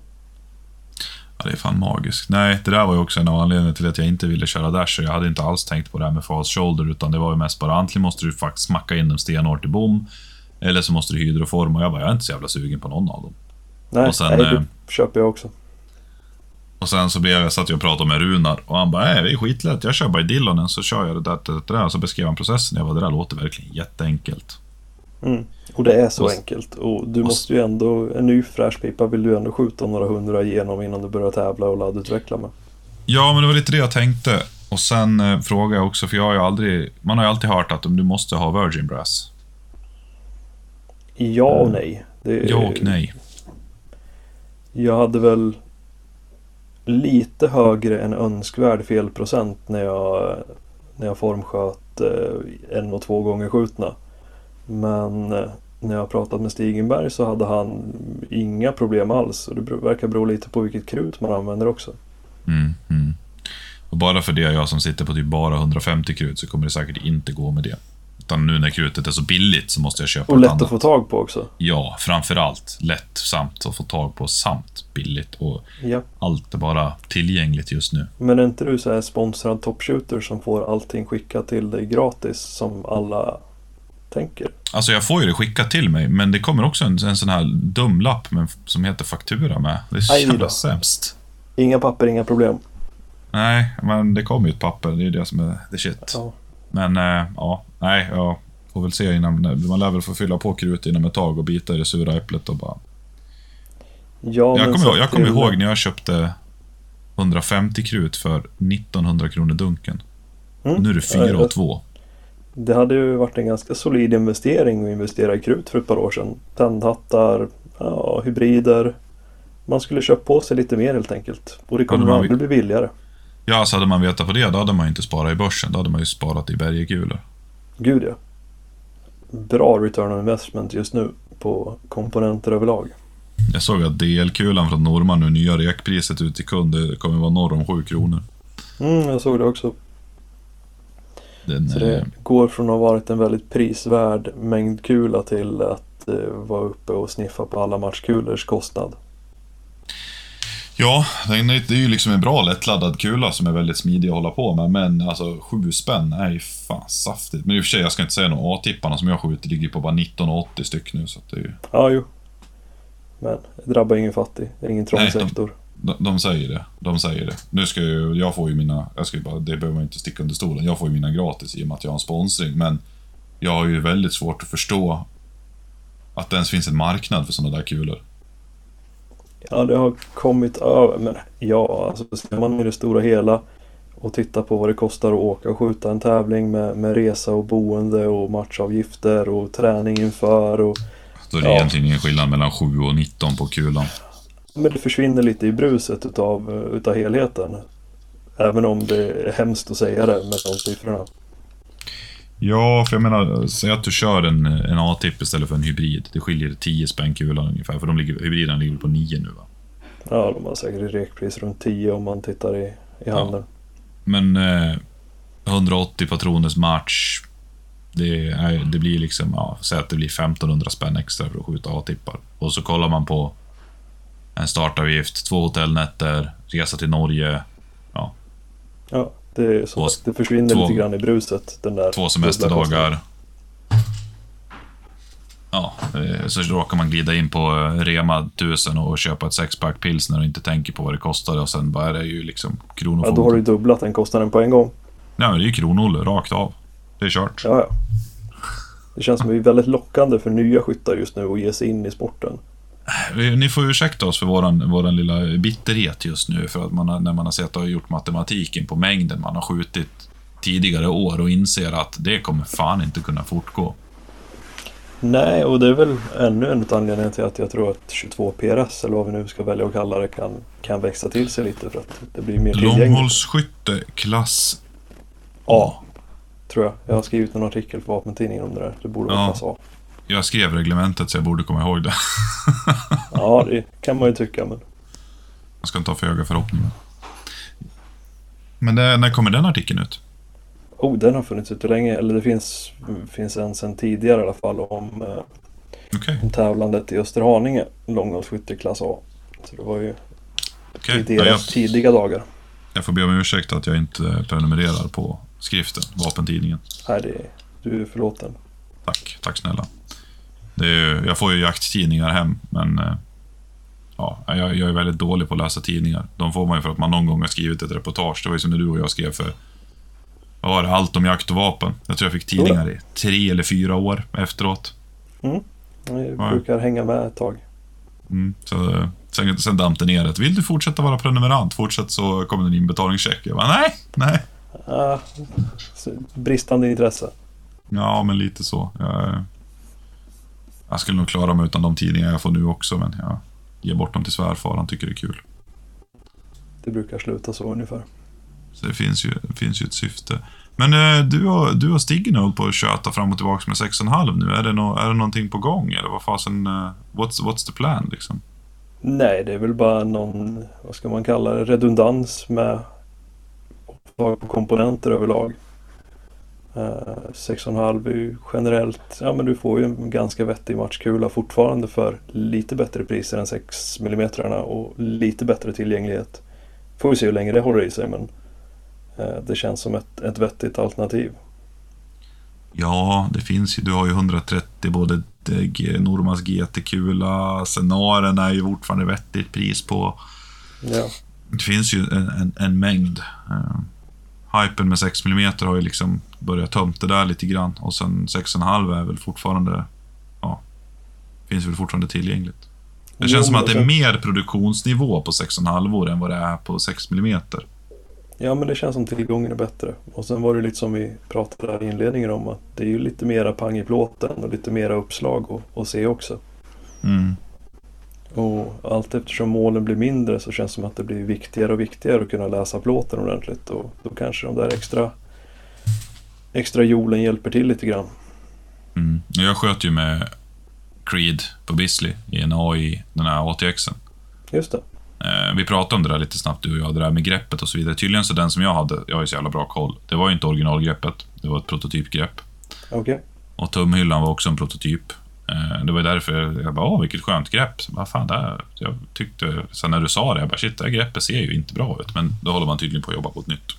Ja, det är fan magiskt. Nej, det där var ju också en av anledningarna till att jag inte ville köra dasher. Jag hade inte alls tänkt på det här med false shoulder, utan det var ju mest bara antingen måste du faktiskt smacka in dem stenhårt i bom, eller så måste du hydroforma. Och jag bara, jag är inte så jävla sugen på någon av dem. Nej, Och sen, nej eh, det köper jag också. Och sen så blev jag, satt jag och pratade med Runar och han bara, nej det är skitlätt, jag kör bara i Dillonen så kör jag det där, det, det där. Och så beskrev han processen. Jag bara, det där låter verkligen jätteenkelt. Mm. Och det är så Och- enkelt. Och du och- måste ju ändå, en ny fräsch pipa vill du ändå skjuta några hundra igenom innan du börjar tävla och laddutveckla med. Ja, men det var lite det jag tänkte. Och sen eh, frågade jag också, för jag har ju aldrig, man har ju alltid hört att du måste ha Virgin Brass. Ja och nej. Det, Ja och nej. Jag hade väl lite högre än önskvärd felprocent när jag, när jag formsköt eh, en och två gånger skjutna. Men eh, när jag pratat med Stigenberg så hade han inga problem alls. Och det verkar bero lite på vilket krut man använder också. Mm, mm. Och bara för det, jag som sitter på typ bara 150 krut, så kommer det säkert inte gå med det. Utan nu när krutet är så billigt så måste jag köpa Och lätt annat. att få tag på också. Ja, framförallt lätt samt att få tag på samt billigt. Och Ja. allt är bara tillgängligt just nu. Men är inte du så här sponsrad topshooter som får allting skickat till dig gratis som alla tänker? Alltså jag får ju det skickat till mig, men det kommer också en, en sån här dum lapp som heter faktura med. Det är så jävla sämst. Inga papper, inga problem. Nej, men det kommer ju ett papper. Det är det som är the shit. Ja. Men äh, ja, nej, jag får väl se innan. Man lär väl få fylla på krut inom ett tag och bita i det sura äpplet och bara... Ja, jag kommer, ihåg, jag det- ihåg när jag köpte 150 krut för 1900 kronor dunken. Mm. Nu är det 4 och 2. Det hade ju varit en ganska solid investering att investera i krut för ett par år sedan. Tändhattar, ja, hybrider. Man skulle köpa på sig lite mer helt enkelt. Och det kommer Ja, aldrig bli billigare. Ja, så hade man vetat på det, då hade man ju inte sparat i börsen. Då hade man ju sparat i bergekulor. Gud ja. Bra return on investment just nu på komponenter överlag. Jag såg att DL-kulan från Norman nu, nya rekpriset ut till kund, det kommer vara norr om 7 kronor. Mm, jag såg det också. Den, Så eh, det går från att ha varit en väldigt prisvärd mängd kula till att eh, vara uppe och sniffa på alla matchkulors kostnad. Ja, det är ju liksom en bra lättladdad kula som är väldigt smidig att hålla på med, men alltså sju spänn är ju fan saftigt. Men i och för sig, jag ska inte säga något. A-tipparna som jag skjuter ligger på bara 19,80 styck nu, så att det är ju... Ja, jo. Men det drabbar ingen fattig. Det är ingen trång Nej, de- sektor. De, de säger det. De säger det. Nu ska ju, jag får ju mina, jag ska ju bara, det behöver man inte sticka under stolen. Jag får ju mina gratis i och med att jag har en sponsring, men jag har ju väldigt svårt att förstå att det ens finns en marknad för sådana där kulor. Ja, det har kommit över. Men ja, alltså ser man i det stora hela och tittar på vad det kostar att åka och skjuta en tävling med, med resa och boende och matchavgifter och träning inför. Och, det är Ja. egentligen ingen skillnad mellan 7 och 19 på kulan. men det försvinner lite i bruset utav, utav helheten. Även om det är hemskt att säga det med de siffrorna. Ja, för jag menar, säg att du kör en, en A-tipp istället för en hybrid. Det skiljer 10 spänn kulan ungefär, för de ligger, hybriderna ligger på 9 nu va? Ja, de har säkert rekpris runt 10 om man tittar i, i handeln. Men eh, 180 patroners match, det, är, det blir liksom, ja, säg att det blir 1500 spänn extra för att skjuta A-tippar. Och så kollar man på en startavgift, två hotellnätter, resa till Norge, ja, Ja, det, så, Två- det försvinner två- lite grann i bruset. Den där två semesterdagar. Ja, eh, så råkar man glida in på eh, Rema 1000 och köpa ett sexpack pilsner och inte tänker på vad det kostade och sen bara är det ju liksom Ja, kronofogden. då har du dubblat den kostnaden på en gång. Nej, men det är ju kronolle rakt av. Det är kört. Ja, ja. Det känns som att det är väldigt lockande för nya skyttar just nu att ge sig in i sporten. Ni får ursäkta oss för våran, våran lilla bitterhet just nu, för att man har, när man har sett och gjort matematiken på mängden man har skjutit tidigare år och inser att det kommer fan inte kunna fortgå. Nej, och det är väl ännu en anledning till att jag tror att 22 PRS, eller vad vi nu ska välja att kalla det, kan, kan växa till sig lite för att det blir mer tillgängligt. Långhållsskytte klass A, tror jag. Jag har skrivit en artikel för Vapentidningen om det där. Det borde vara Ja. klass A. Jag skrev reglementet så jag borde komma ihåg det. Ja, det kan man ju tycka, men Jag ska inte ha för höga förhoppningar. Men det, när kommer den artikeln ut? Oh, den har funnits ute länge. Eller det finns, finns en sen tidigare i alla fall om, eh, Okej, om tävlandet i Österhaninge. Långhållsskytte klass A. Så det var ju okej. i Ja, deras jag, tidiga dagar. jag får be om ursäkt att jag inte prenumererar på skriften, Vapentidningen. Nej, det, du är förlåten. Tack, tack snälla. Ju, jag får ju jakttidningar hem, men eh, ja, jag, jag är väldigt dålig på att läsa tidningar. De får man ju för att man någon gång har skrivit ett reportage. Det var ju som när du och jag skrev för vad var det, allt om jakt och vapen. Jag tror jag fick tidningar i tre eller fyra år efteråt. Jag Ja. brukar hänga med ett tag. Mm, så, eh, sen, sen damp det ner ett. Vill du fortsätta vara prenumerant? Fortsätt så kommer det en inbetalningscheck. Jag bara, nej, nej. Så bristande intresse. Ja, men lite så. Jag, jag skulle nog klara mig utan de tidningar jag får nu också, men jag ger bort dem till svärfar. Han tycker det är kul. Det brukar sluta så ungefär. Så det finns ju, finns ju ett syfte. Men eh, du och, du och har hållit på att köta fram och tillbaka med 6,5 nu. Är det, no, är det någonting på gång? Eller vad fasen, eh, what's, what's the plan liksom? Nej, det är väl bara någon, vad ska man kalla det, redundans med på komponenter överlag. Uh, 6,5 är ju generellt, ja men du får ju en ganska vettig matchkula fortfarande för lite bättre priser än 6 mm och lite bättre tillgänglighet. Får vi se hur länge det håller i sig men eh, det känns som ett, ett vettigt alternativ. Ja, det finns ju. Du har ju 130 både Normas GT-kula, Scenaren är ju fortfarande vettigt pris på. Ja, Det finns ju en, en, en mängd. Hypen med 6 mm har ju liksom börjat tömt det där lite grann. Och sen 6,5 är väl fortfarande, ja, finns väl fortfarande tillgängligt. Det känns som att det är mer produktionsnivå på 6,5 än vad det är på 6 mm. Ja men det känns som tillgången är bättre. Och sen var det lite som vi pratade i inledningen om att det är ju lite mera pang i plåten och lite mera uppslag att se också. Mm. Och allt eftersom målen blir mindre så känns det som att det blir viktigare och viktigare att kunna läsa plåten ordentligt. Och då kanske de där extra extra hjulen hjälper till lite grann. Mm. Jag sköt ju med Creed på Bisley i en AI, den här ATXen. Just det. Eh, vi pratade om det där lite snabbt, du och jag, det där med greppet och så vidare. Tydligen så den som jag hade, jag har ju så jävla bra koll, det var ju inte originalgreppet. Det var ett prototypgrepp. Okej. Och tumhyllan var också en prototyp. Eh, det var därför jag bara, åh vilket skönt grepp. Så, Vad fan, det här, jag tyckte, sen när du sa det, jag bara, shit, det här greppet ser ju inte bra ut. Men då håller man tydligen på att jobba på ett nytt.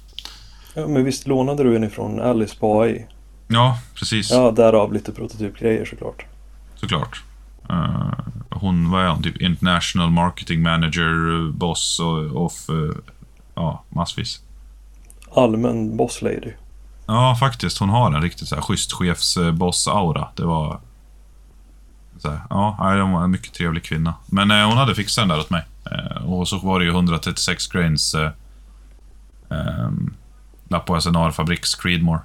Ja, men visst lånade du en ifrån Alice på AI? Ja, precis. Ja, därav lite prototypgrejer såklart. Såklart. Eh, hon, vad är hon? Typ International Marketing Manager, boss och, of, eh, ja, massvis. Allmän boss lady. Ja, faktiskt. Hon har en riktigt så här schysst chefsboss-aura. Det var... Så här, ja, hon var en mycket trevlig kvinna. Men eh, hon hade fixat den där åt mig. Eh, och så var det ju 136 grains eh, eh, Lappo SNR Fabriks Creedmore.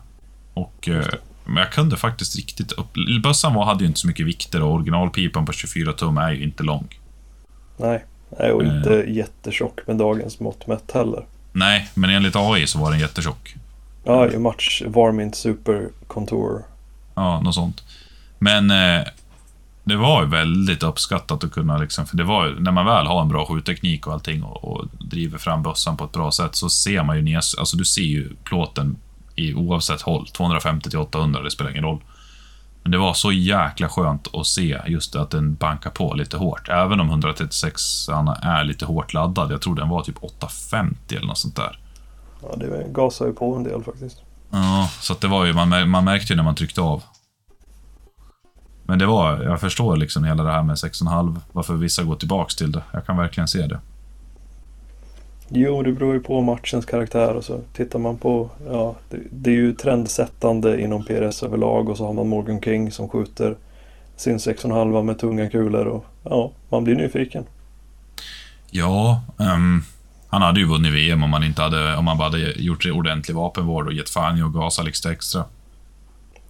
Och, eh, men jag kunde faktiskt riktigt upp... Bössan var, hade ju inte så mycket vikter och originalpipan på 24 tum är ju inte lång. Nej, nej och Eh. inte jättetjock med dagens mått mätt heller. Nej, men enligt AI så var den jättetjock. Ja, i match Varmint Super Contour. Ja, något sånt. Men eh, det var ju väldigt uppskattat att kunna, liksom, för det var när man väl har en bra skjutteknik och allting och, och driver fram bössan på ett bra sätt så ser man ju ner, alltså du ser ju plåten i oavsett håll, 250 till 800, det spelar ingen roll. Men det var så jäkla skönt att se just att den bankar på lite hårt. Även om 136 är lite hårt laddad. Jag tror den var typ 850 eller något sånt där. Ja, det gasar ju på en del faktiskt. Ja, så det var ju, man, man märkte ju när man tryckte av. Men det var, jag förstår liksom hela det här med 6,5, varför vissa går tillbaks till det. Jag kan verkligen se det. Jo, det beror ju på matchens karaktär och så tittar man på, ja, det, det är ju trendsättande inom PRS överlag och så har man Morgan King som skjuter sin 6,5 med tunga kulor och ja, man blir nyfiken. Ja, um, han hade ju vunnit VM om man inte hade, om man bara hade gjort ordentlig vapenvård och gett fan i att gasa lite extra.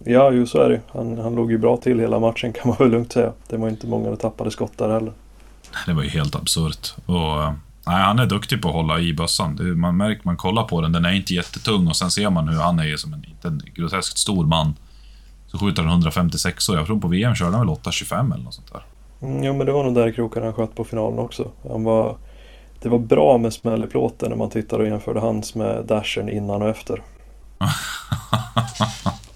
Ja, ju så är det han, han låg ju bra till hela matchen kan man väl lugnt säga. Det var inte många tappade skott där heller. Det var ju helt absurt. Och, nej, han är duktig på att hålla i bössan. Man märker, man kollar på den, den är inte jättetung och sen ser man hur han är som en, inte en groteskt stor man. Så skjuter han 156 och jag tror på VM körde han väl 825 eller något sånt där. Mm, jo, men det var nog där krokarna han sköt på finalen också. Han var, det var bra med smäll i plåten när man tittade och jämförde hans med dashen innan och efter.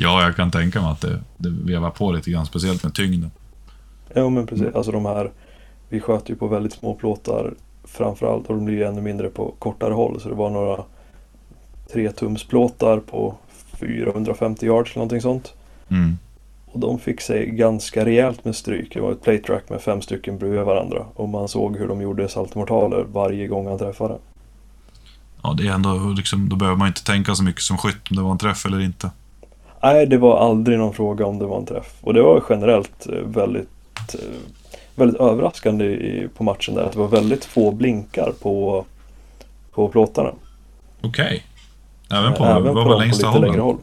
Ja, jag kan tänka mig att det, det vevar på lite grann, speciellt med tyngden. Ja, men precis. Alltså de här, vi sköt ju på väldigt små plåtar framförallt och de blir ju ännu mindre på kortare håll. Så det var några 3 tums plåtar på 450 yards eller någonting sånt. Mm. Och de fick sig ganska rejält med stryk. Det var ett plate track med fem stycken bredvid varandra. Och man såg hur de gjorde saltomortaler varje gång han träffade. Ja, det är ändå liksom, då behöver man inte tänka så mycket som skytt om det var en träff eller inte. Nej, det var aldrig någon fråga om det var en träff. Och det var generellt eh, väldigt, eh, väldigt överraskande på matchen där. Att det var väldigt få blinkar på, på plåtarna. Okej. Okay. Även på, Även vad på var längsta hållen? Håll.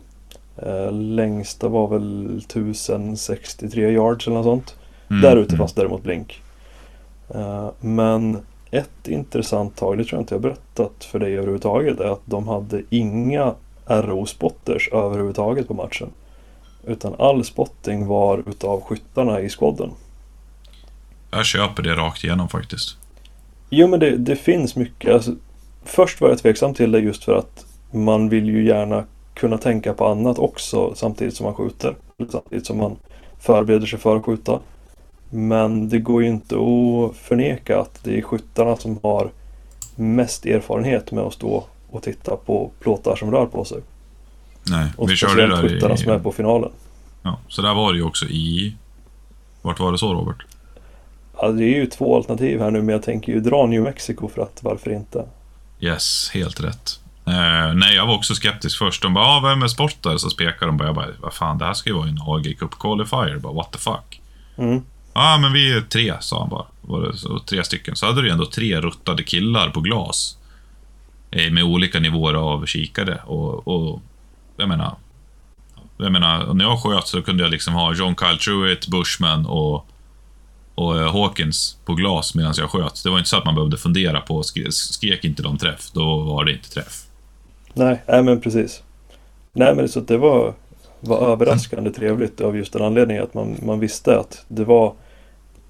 Uh, längsta var väl 1063 yards eller något sånt. Mm, Där ute mm. fanns däremot blink. Men ett intressant tag, det tror jag inte jag berättat för dig överhuvudtaget, är att de hade inga RO-spotters överhuvudtaget på matchen. Utan all spotting var utav skyttarna i squadden. Jag köper det rakt igenom faktiskt. Jo men det, det finns mycket. Alltså, först var jag tveksam till det just för att man vill ju gärna kunna tänka på annat också samtidigt som man skjuter. Samtidigt som man förbereder sig för att skjuta. Men det går ju inte att förneka att det är skyttarna som har mest erfarenhet med att stå och titta på plåtar som rör på sig. Nej, och vi körde det där skyttarna i... som är på finalen. Ja, så där var det ju också i... Vart var det så Robert? Ja, det är ju två alternativ här nu, men jag tänker ju dra New Mexico för att varför inte? Yes, helt rätt. Uh, nej, jag var också skeptisk först. De bara, ah, vem är sportare? Så spekade de bara, jag bara, vad fan, det här ska ju vara en AG Cup Qualifier. Bara, what the fuck? Mm. Ja, ah, men vi är tre, sa han bara. Var det så, tre stycken. Så hade du ändå tre ruttade killar på glas. Eh, med olika nivåer av kikare. Och, och jag menar, jag menar, när jag sköt så kunde jag liksom ha John Kyle Truitt, Bushman och, och eh, Hawkins på glas medan jag sköt. Det var inte så att man behövde fundera på, skrek, skrek inte de träff, då var det inte träff. Nej, nej men precis. Nej men så det var, var överraskande trevligt av just den anledningen att man, man visste att det var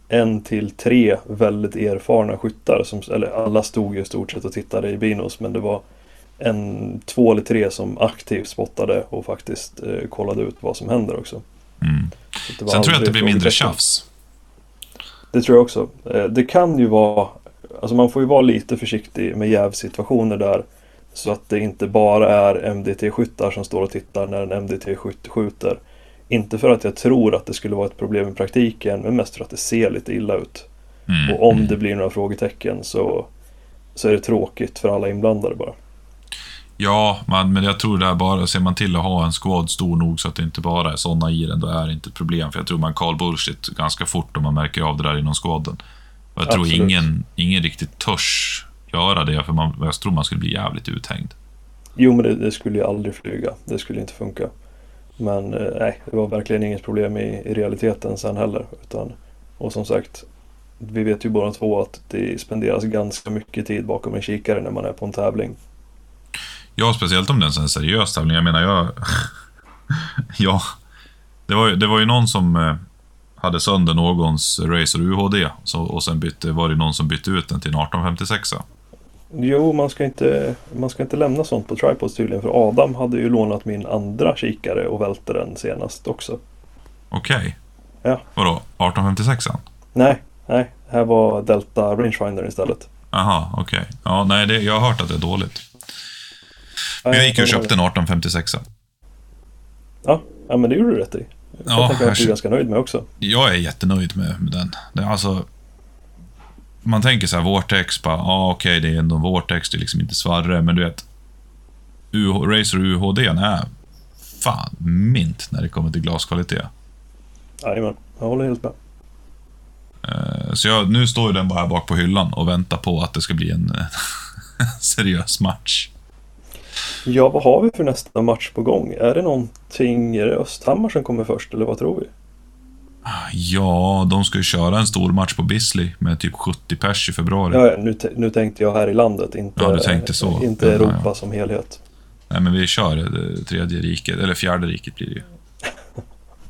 en till tre väldigt erfarna skyttar. Som, eller alla stod ju i stort sett och tittade i binos men det var en, två eller tre som aktivt spottade och faktiskt eh, kollade ut vad som händer också. Mm. Sen tror jag att det blir mindre tjafs. Det tror jag också. Eh, det kan ju vara, alltså man får ju vara lite försiktig med jävsituationer där. Så att det inte bara är MDT-skyttar som står och tittar när en MDT-skytt skjuter. Inte för att jag tror att det skulle vara ett problem i praktiken, men mest för att det ser lite illa ut. Mm. Och om mm. det blir några frågetecken så, så är det tråkigt för alla inblandade bara. Ja, man, men jag tror det är bara, ser man till att ha en squad stor nog så att det inte bara är sådana i den, då är det inte ett problem. För jag tror man call bullshit ganska fort om man märker av det där inom squaden. Och jag tror ingen, ingen riktigt törs göra det, för man, jag tror man skulle bli jävligt uthängd. Jo, men det, det skulle ju aldrig flyga. Det skulle inte funka. Men eh, nej, det var verkligen inget problem i, i realiteten sen heller. Utan, och som sagt, vi vet ju båda två att det spenderas ganska mycket tid bakom en kikare när man är på en tävling. Ja, speciellt om det är en seriös tävling. Jag menar, jag... ja, det var, ju, det var ju någon som eh, hade sönder någons Razer UHD så, och sen bytte, var det någon som bytte ut den till en 1856. Jo, man ska, inte, man ska inte lämna sånt på tripods tydligen. För Adam hade ju lånat min andra kikare och välte den senast också. Okej. Ja. Vadå, 1856? Nej, nej. Här var Delta Rangefinder istället. Aha, okej. Ja, nej, det, jag har hört att det är dåligt. Men jag gick och köpte en 1856. Ja, ja men det gjorde du rätt i. Jag Ja, tänker att du är ganska nöjd med också. Jag är jättenöjd med, med den. Det alltså... Man tänker så här, Vortex, bara, ja okej, det är ändå Vortex, det är liksom inte svarre, men du vet... UH, Razer UHD är fan mint när det kommer till glaskvalitet. Jajamän, jag håller helt med. Eh, Så jag, nu står ju den bara bak på hyllan och väntar på att det ska bli en seriös match. Ja, vad har vi för nästa match på gång? Är det någonting, är det Östhammar som kommer först eller vad tror vi? Ja, de ska ju köra en stor match på Bisley med typ 70 pers i februari. Ja, nu, nu tänkte jag här i landet, inte, Ja, du tänkte så. inte Europa ja. som helhet. Nej, men vi kör det tredje riket, eller fjärde riket blir det ju.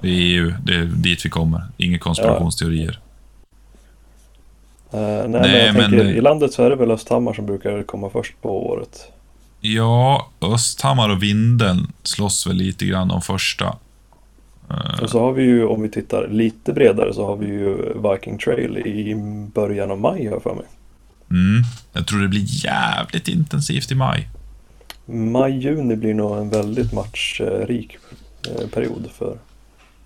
Det är EU, det är dit vi kommer. Inga konspirationsteorier. Eh, nej, men Nej, jag men- tänker, i landet så är det väl Östhammar som brukar komma först på året. Ja, Östhammar och Vindeln slåss väl lite grann om första. Eh, Och så har vi ju, om vi tittar lite bredare, så har vi ju Viking Trail i början av maj har jag för mig. Mm, jag tror det blir jävligt intensivt i maj. Maj-juni blir nog en väldigt matchrik eh, period för,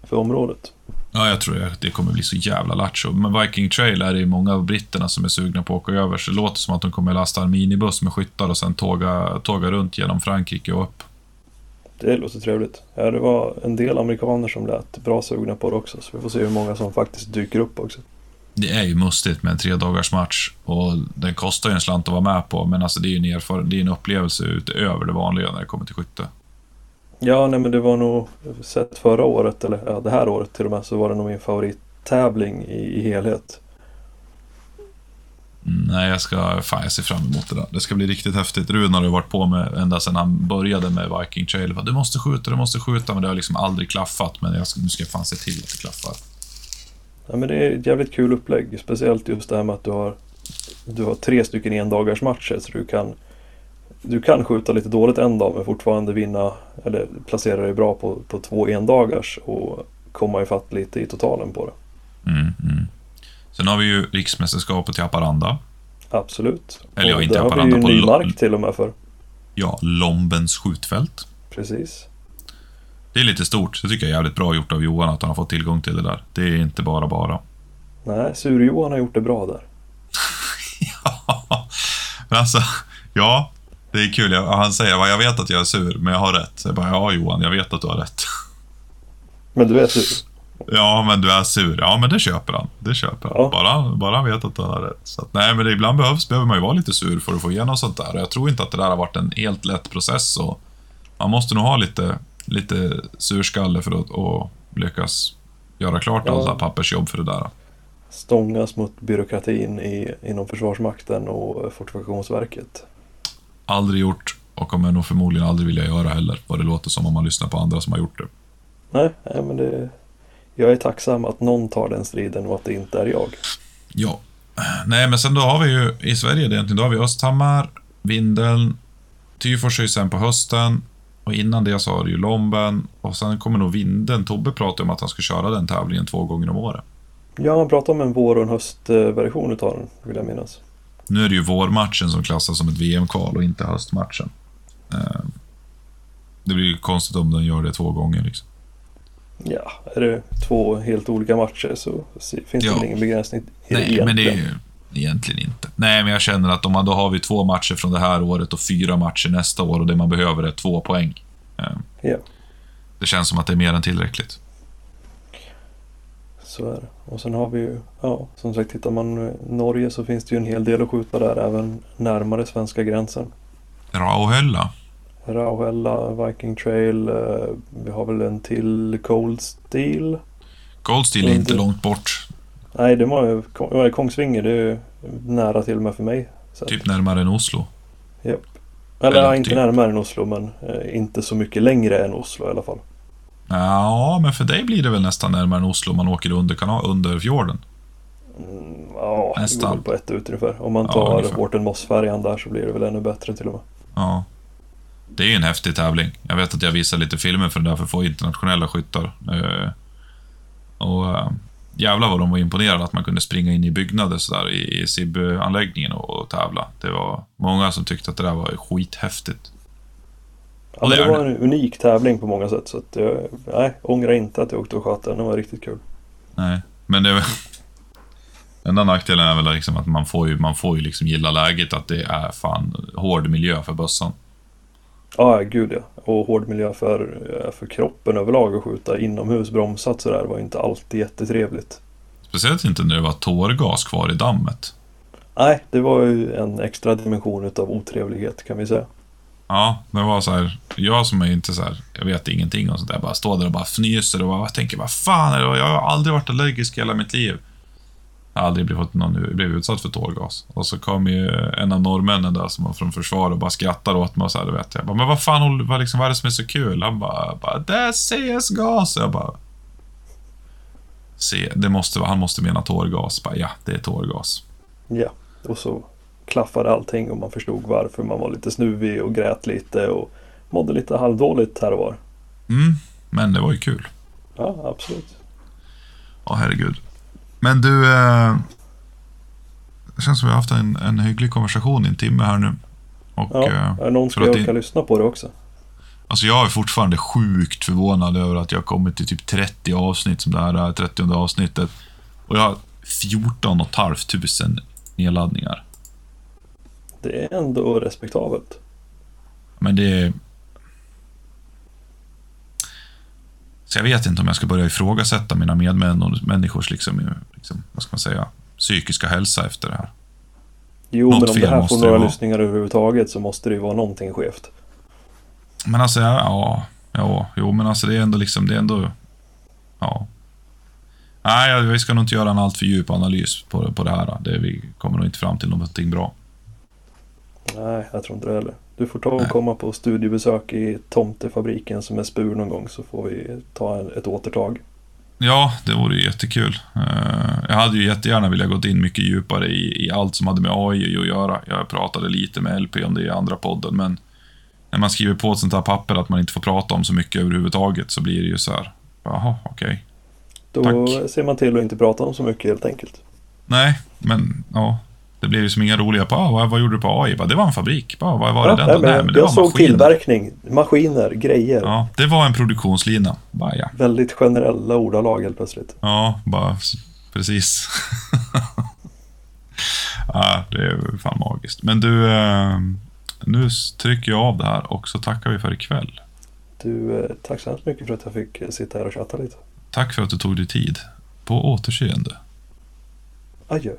för området. Ja, jag tror att det kommer bli så jävla lattjo. Men Viking Trail är det ju många av britterna som är sugna på att åka över, så det låter som att de kommer lasta en minibuss med skyttar och sen tåga, tåga runt genom Frankrike och upp. Det låter trevligt. Ja, det var en del amerikaner som lät bra sugna på det också, så vi får se hur många som faktiskt dyker upp också. Det är ju mustigt med en tre dagars match och den kostar ju en slant att vara med på, men alltså det är ju en, det är en upplevelse utöver det vanliga när det kommer till skytte. Ja, nej men det var nog sett förra året, eller ja, det här året till och med, så var det nog min favorittävling i, i helhet. Nej, jag ska... Fan, jag ser fram emot det där. Det ska bli riktigt häftigt. Rune har ju varit på med ända sedan han började med Viking Trail. Du måste skjuta, du måste skjuta. Men det har liksom aldrig klaffat. Men jag ska, nu ska jag fan se till att det klaffar. Ja, men det är ett jävligt kul upplägg, speciellt just det här med att du har, du har tre stycken endagars matcher så du kan du kan skjuta lite dåligt en dag men fortfarande vinna eller placera dig bra på, på två endagars och komma ifatt lite i totalen på det. Mm, mm. Sen har vi ju riksmästerskapet i Haparanda. Absolut. Eller ja, inte där har vi Haparanda, ju på ny Lo- mark till och med för. Ja, Lombens skjutfält. Precis. Det är lite stort. Det tycker jag är jävligt bra gjort av Johan att han har fått tillgång till det där. Det är inte bara bara. Nej, Sur-Johan har gjort det bra där. men alltså, ja. Det är kul. Jag, han säger bara, jag vet att jag är sur, men jag har rätt. Jag bara, ja Johan, jag vet att du har rätt. Men du vet Sur. Ja, men du är sur. Ja, men det köper han. Det köper han. Ja. Bara, bara han vet att han har rätt. Så att, nej, men ibland behövs, behöver man ju vara lite sur för att få igenom sånt där. Och jag tror inte att det där har varit en helt lätt process. Och man måste nog ha lite, lite surskalle för att, att lyckas göra klart Ja. där pappersjobb för det där. Stångas mot byråkratin i, inom Försvarsmakten och Fortifikationsverket. Aldrig gjort och kommer nog förmodligen aldrig vilja göra heller. Vad det låter som om man lyssnar på andra som har gjort det. Nej, nej men det... Jag är tacksam att någon tar den striden och att det inte är jag. Ja. Nej, men sen då har vi ju i Sverige egentligen, då har vi Östhammar, Vindeln, Tyfors är ju sen på hösten och innan det så har du ju Lomben och sen kommer nog Vindeln. Tobbe pratar om att han ska köra den tävlingen två gånger om året. Ja, man pratar om en vår och en höstversion utav den, vill jag minnas. Nu är det ju vårmatchen som klassas som ett VM-kval och inte höstmatchen. Eh, Det blir ju konstigt om den gör det två gånger liksom. Ja, är det två helt olika matcher så finns det Ja. väl ingen begränsning Nej, men det är egentligen. ju egentligen inte. Nej, men jag känner att om man, då har vi två matcher från det här året och fyra matcher nästa år och det man behöver är två poäng. Eh, Ja, Det känns som att det är mer än tillräckligt. så är det. Och sen har vi ju, ja, som sagt, tittar man i Norge så finns det ju en hel del att skjuta där, även närmare svenska gränsen. Rauhölla. Rauhella, Viking Trail, eh, vi har väl en till Cold Steel. Gold Steel är inte långt bort. Nej, det var ju Kong- ja, Kongsvinger, det är ju nära till och med för mig. Så, Typ närmare än Oslo. Japp. Eller Eller ja, inte typ. närmare än Oslo men eh, inte så mycket längre än Oslo i alla fall. Ja, men för dig blir det väl nästan närmare än Oslo om man åker under, kana- under fjorden. Mm, ja, det Nästan. går väl på ett ut ungefär. Om man Ja, tar ungefär. Horten Moss-färjan där så blir det väl ännu bättre till och med. Ja. Det är en häftig tävling. Jag vet att jag visar lite filmer för det där för att få internationella skyttar. Eh, och eh, jävlar vad de var imponerade att man kunde springa in i byggnader sådär i, i SIB-anläggningen och, tävla. Det var många som tyckte att det där var skithäftigt. Ja, det var en unik tävling på många sätt så att jag nej, ångrar inte att jag åkte och sköt den. Det var riktigt kul. Nej, men det. Enda nackdelen är väl liksom att man får ju, man får ju liksom gilla läget att det är fan hård miljö för bössan. Ja, gud ja. Och hård miljö för, eh, för kroppen överlag att skjuta inomhus bromsat sådär var inte alltid jättetrevligt. Speciellt inte när det var tårgas kvar i dammet. Nej, det var ju en extra dimension utav otrevlighet kan vi säga. Ja, det var så här. Jag som är inte så här, jag vet ingenting och sånt där, bara står där och bara fnyser och bara tänker, vad fan? Jag har aldrig varit allergisk i hela mitt liv. Aldrig blivit, någon, blivit utsatt för tårgas. Och så kom ju en av norrmännen där som var från försvar och bara skrattar åt mig och så här, vet. Jag bara, men vad fan, vad, liksom, vad är det som är så kul? Han bara, bara det är CS-gas. Jag bara, se, det måste han måste mena tårgas. Bara, ja, det är tårgas. Ja, och så klaffade allting och man förstod varför man var lite snuvig och grät lite och mådde lite halvdåligt här och var. Mm, men det var ju kul. Ja, absolut. Ja, herregud. Men du, eh, det känns som vi har haft en, en hygglig konversation i en timme här nu. Och, Ja, eh, är någon ska att jag det- lyssna på det också. alltså jag är fortfarande sjukt förvånad över att jag har kommit till typ 30 avsnitt som det här är, 30 avsnittet. Och jag har 14 500 nedladdningar. Det är ändå respektabelt. Men det är... Så jag vet inte om jag ska börja ifrågasätta mina medmänniskors, liksom, liksom, vad ska man säga, psykiska hälsa efter det här. Jo, Något men om det här får några vara. lyssningar överhuvudtaget så måste det ju vara någonting skevt. Men alltså, ja, ja, ja, jo, men alltså det är ändå liksom, det är ändå, ja. Nej, vi ska nog inte göra en alltför djup analys på, på det här. Det, vi kommer nog inte fram till någonting bra. Nej, jag tror inte det heller. Du får ta och Nej. komma på studiebesök i tomtefabriken som är spur någon gång så får vi ta en, ett återtag. Ja, det vore ju jättekul. Eh, jag hade ju jättegärna velat gått in mycket djupare i, i allt som hade med AI att göra. Jag pratade lite med LP om det i andra podden, men när man skriver på ett sånt här papper att man inte får prata om så mycket överhuvudtaget så blir det ju så här, jaha, okej. Då Tack. ser man till att inte prata om så mycket helt enkelt. Nej, men ja. Det blev ju som inga roliga på, ah, vad, vad gjorde du på AI? Bara, det var en fabrik. Bara, vad var det Ja, den nej, men Nej, men det jag var såg maskiner. tillverkning, maskiner, grejer. Ja, det var en produktionslina. Bara, ja. Väldigt generella ordalag helt plötsligt. Ja, bara precis. ja, det är fan magiskt. Men du, eh, nu trycker jag av det här och så tackar vi för ikväll. Du, eh, tack så hemskt mycket för att jag fick eh, sitta här och chatta lite. Tack för att du tog dig tid. På återseende. Adjö.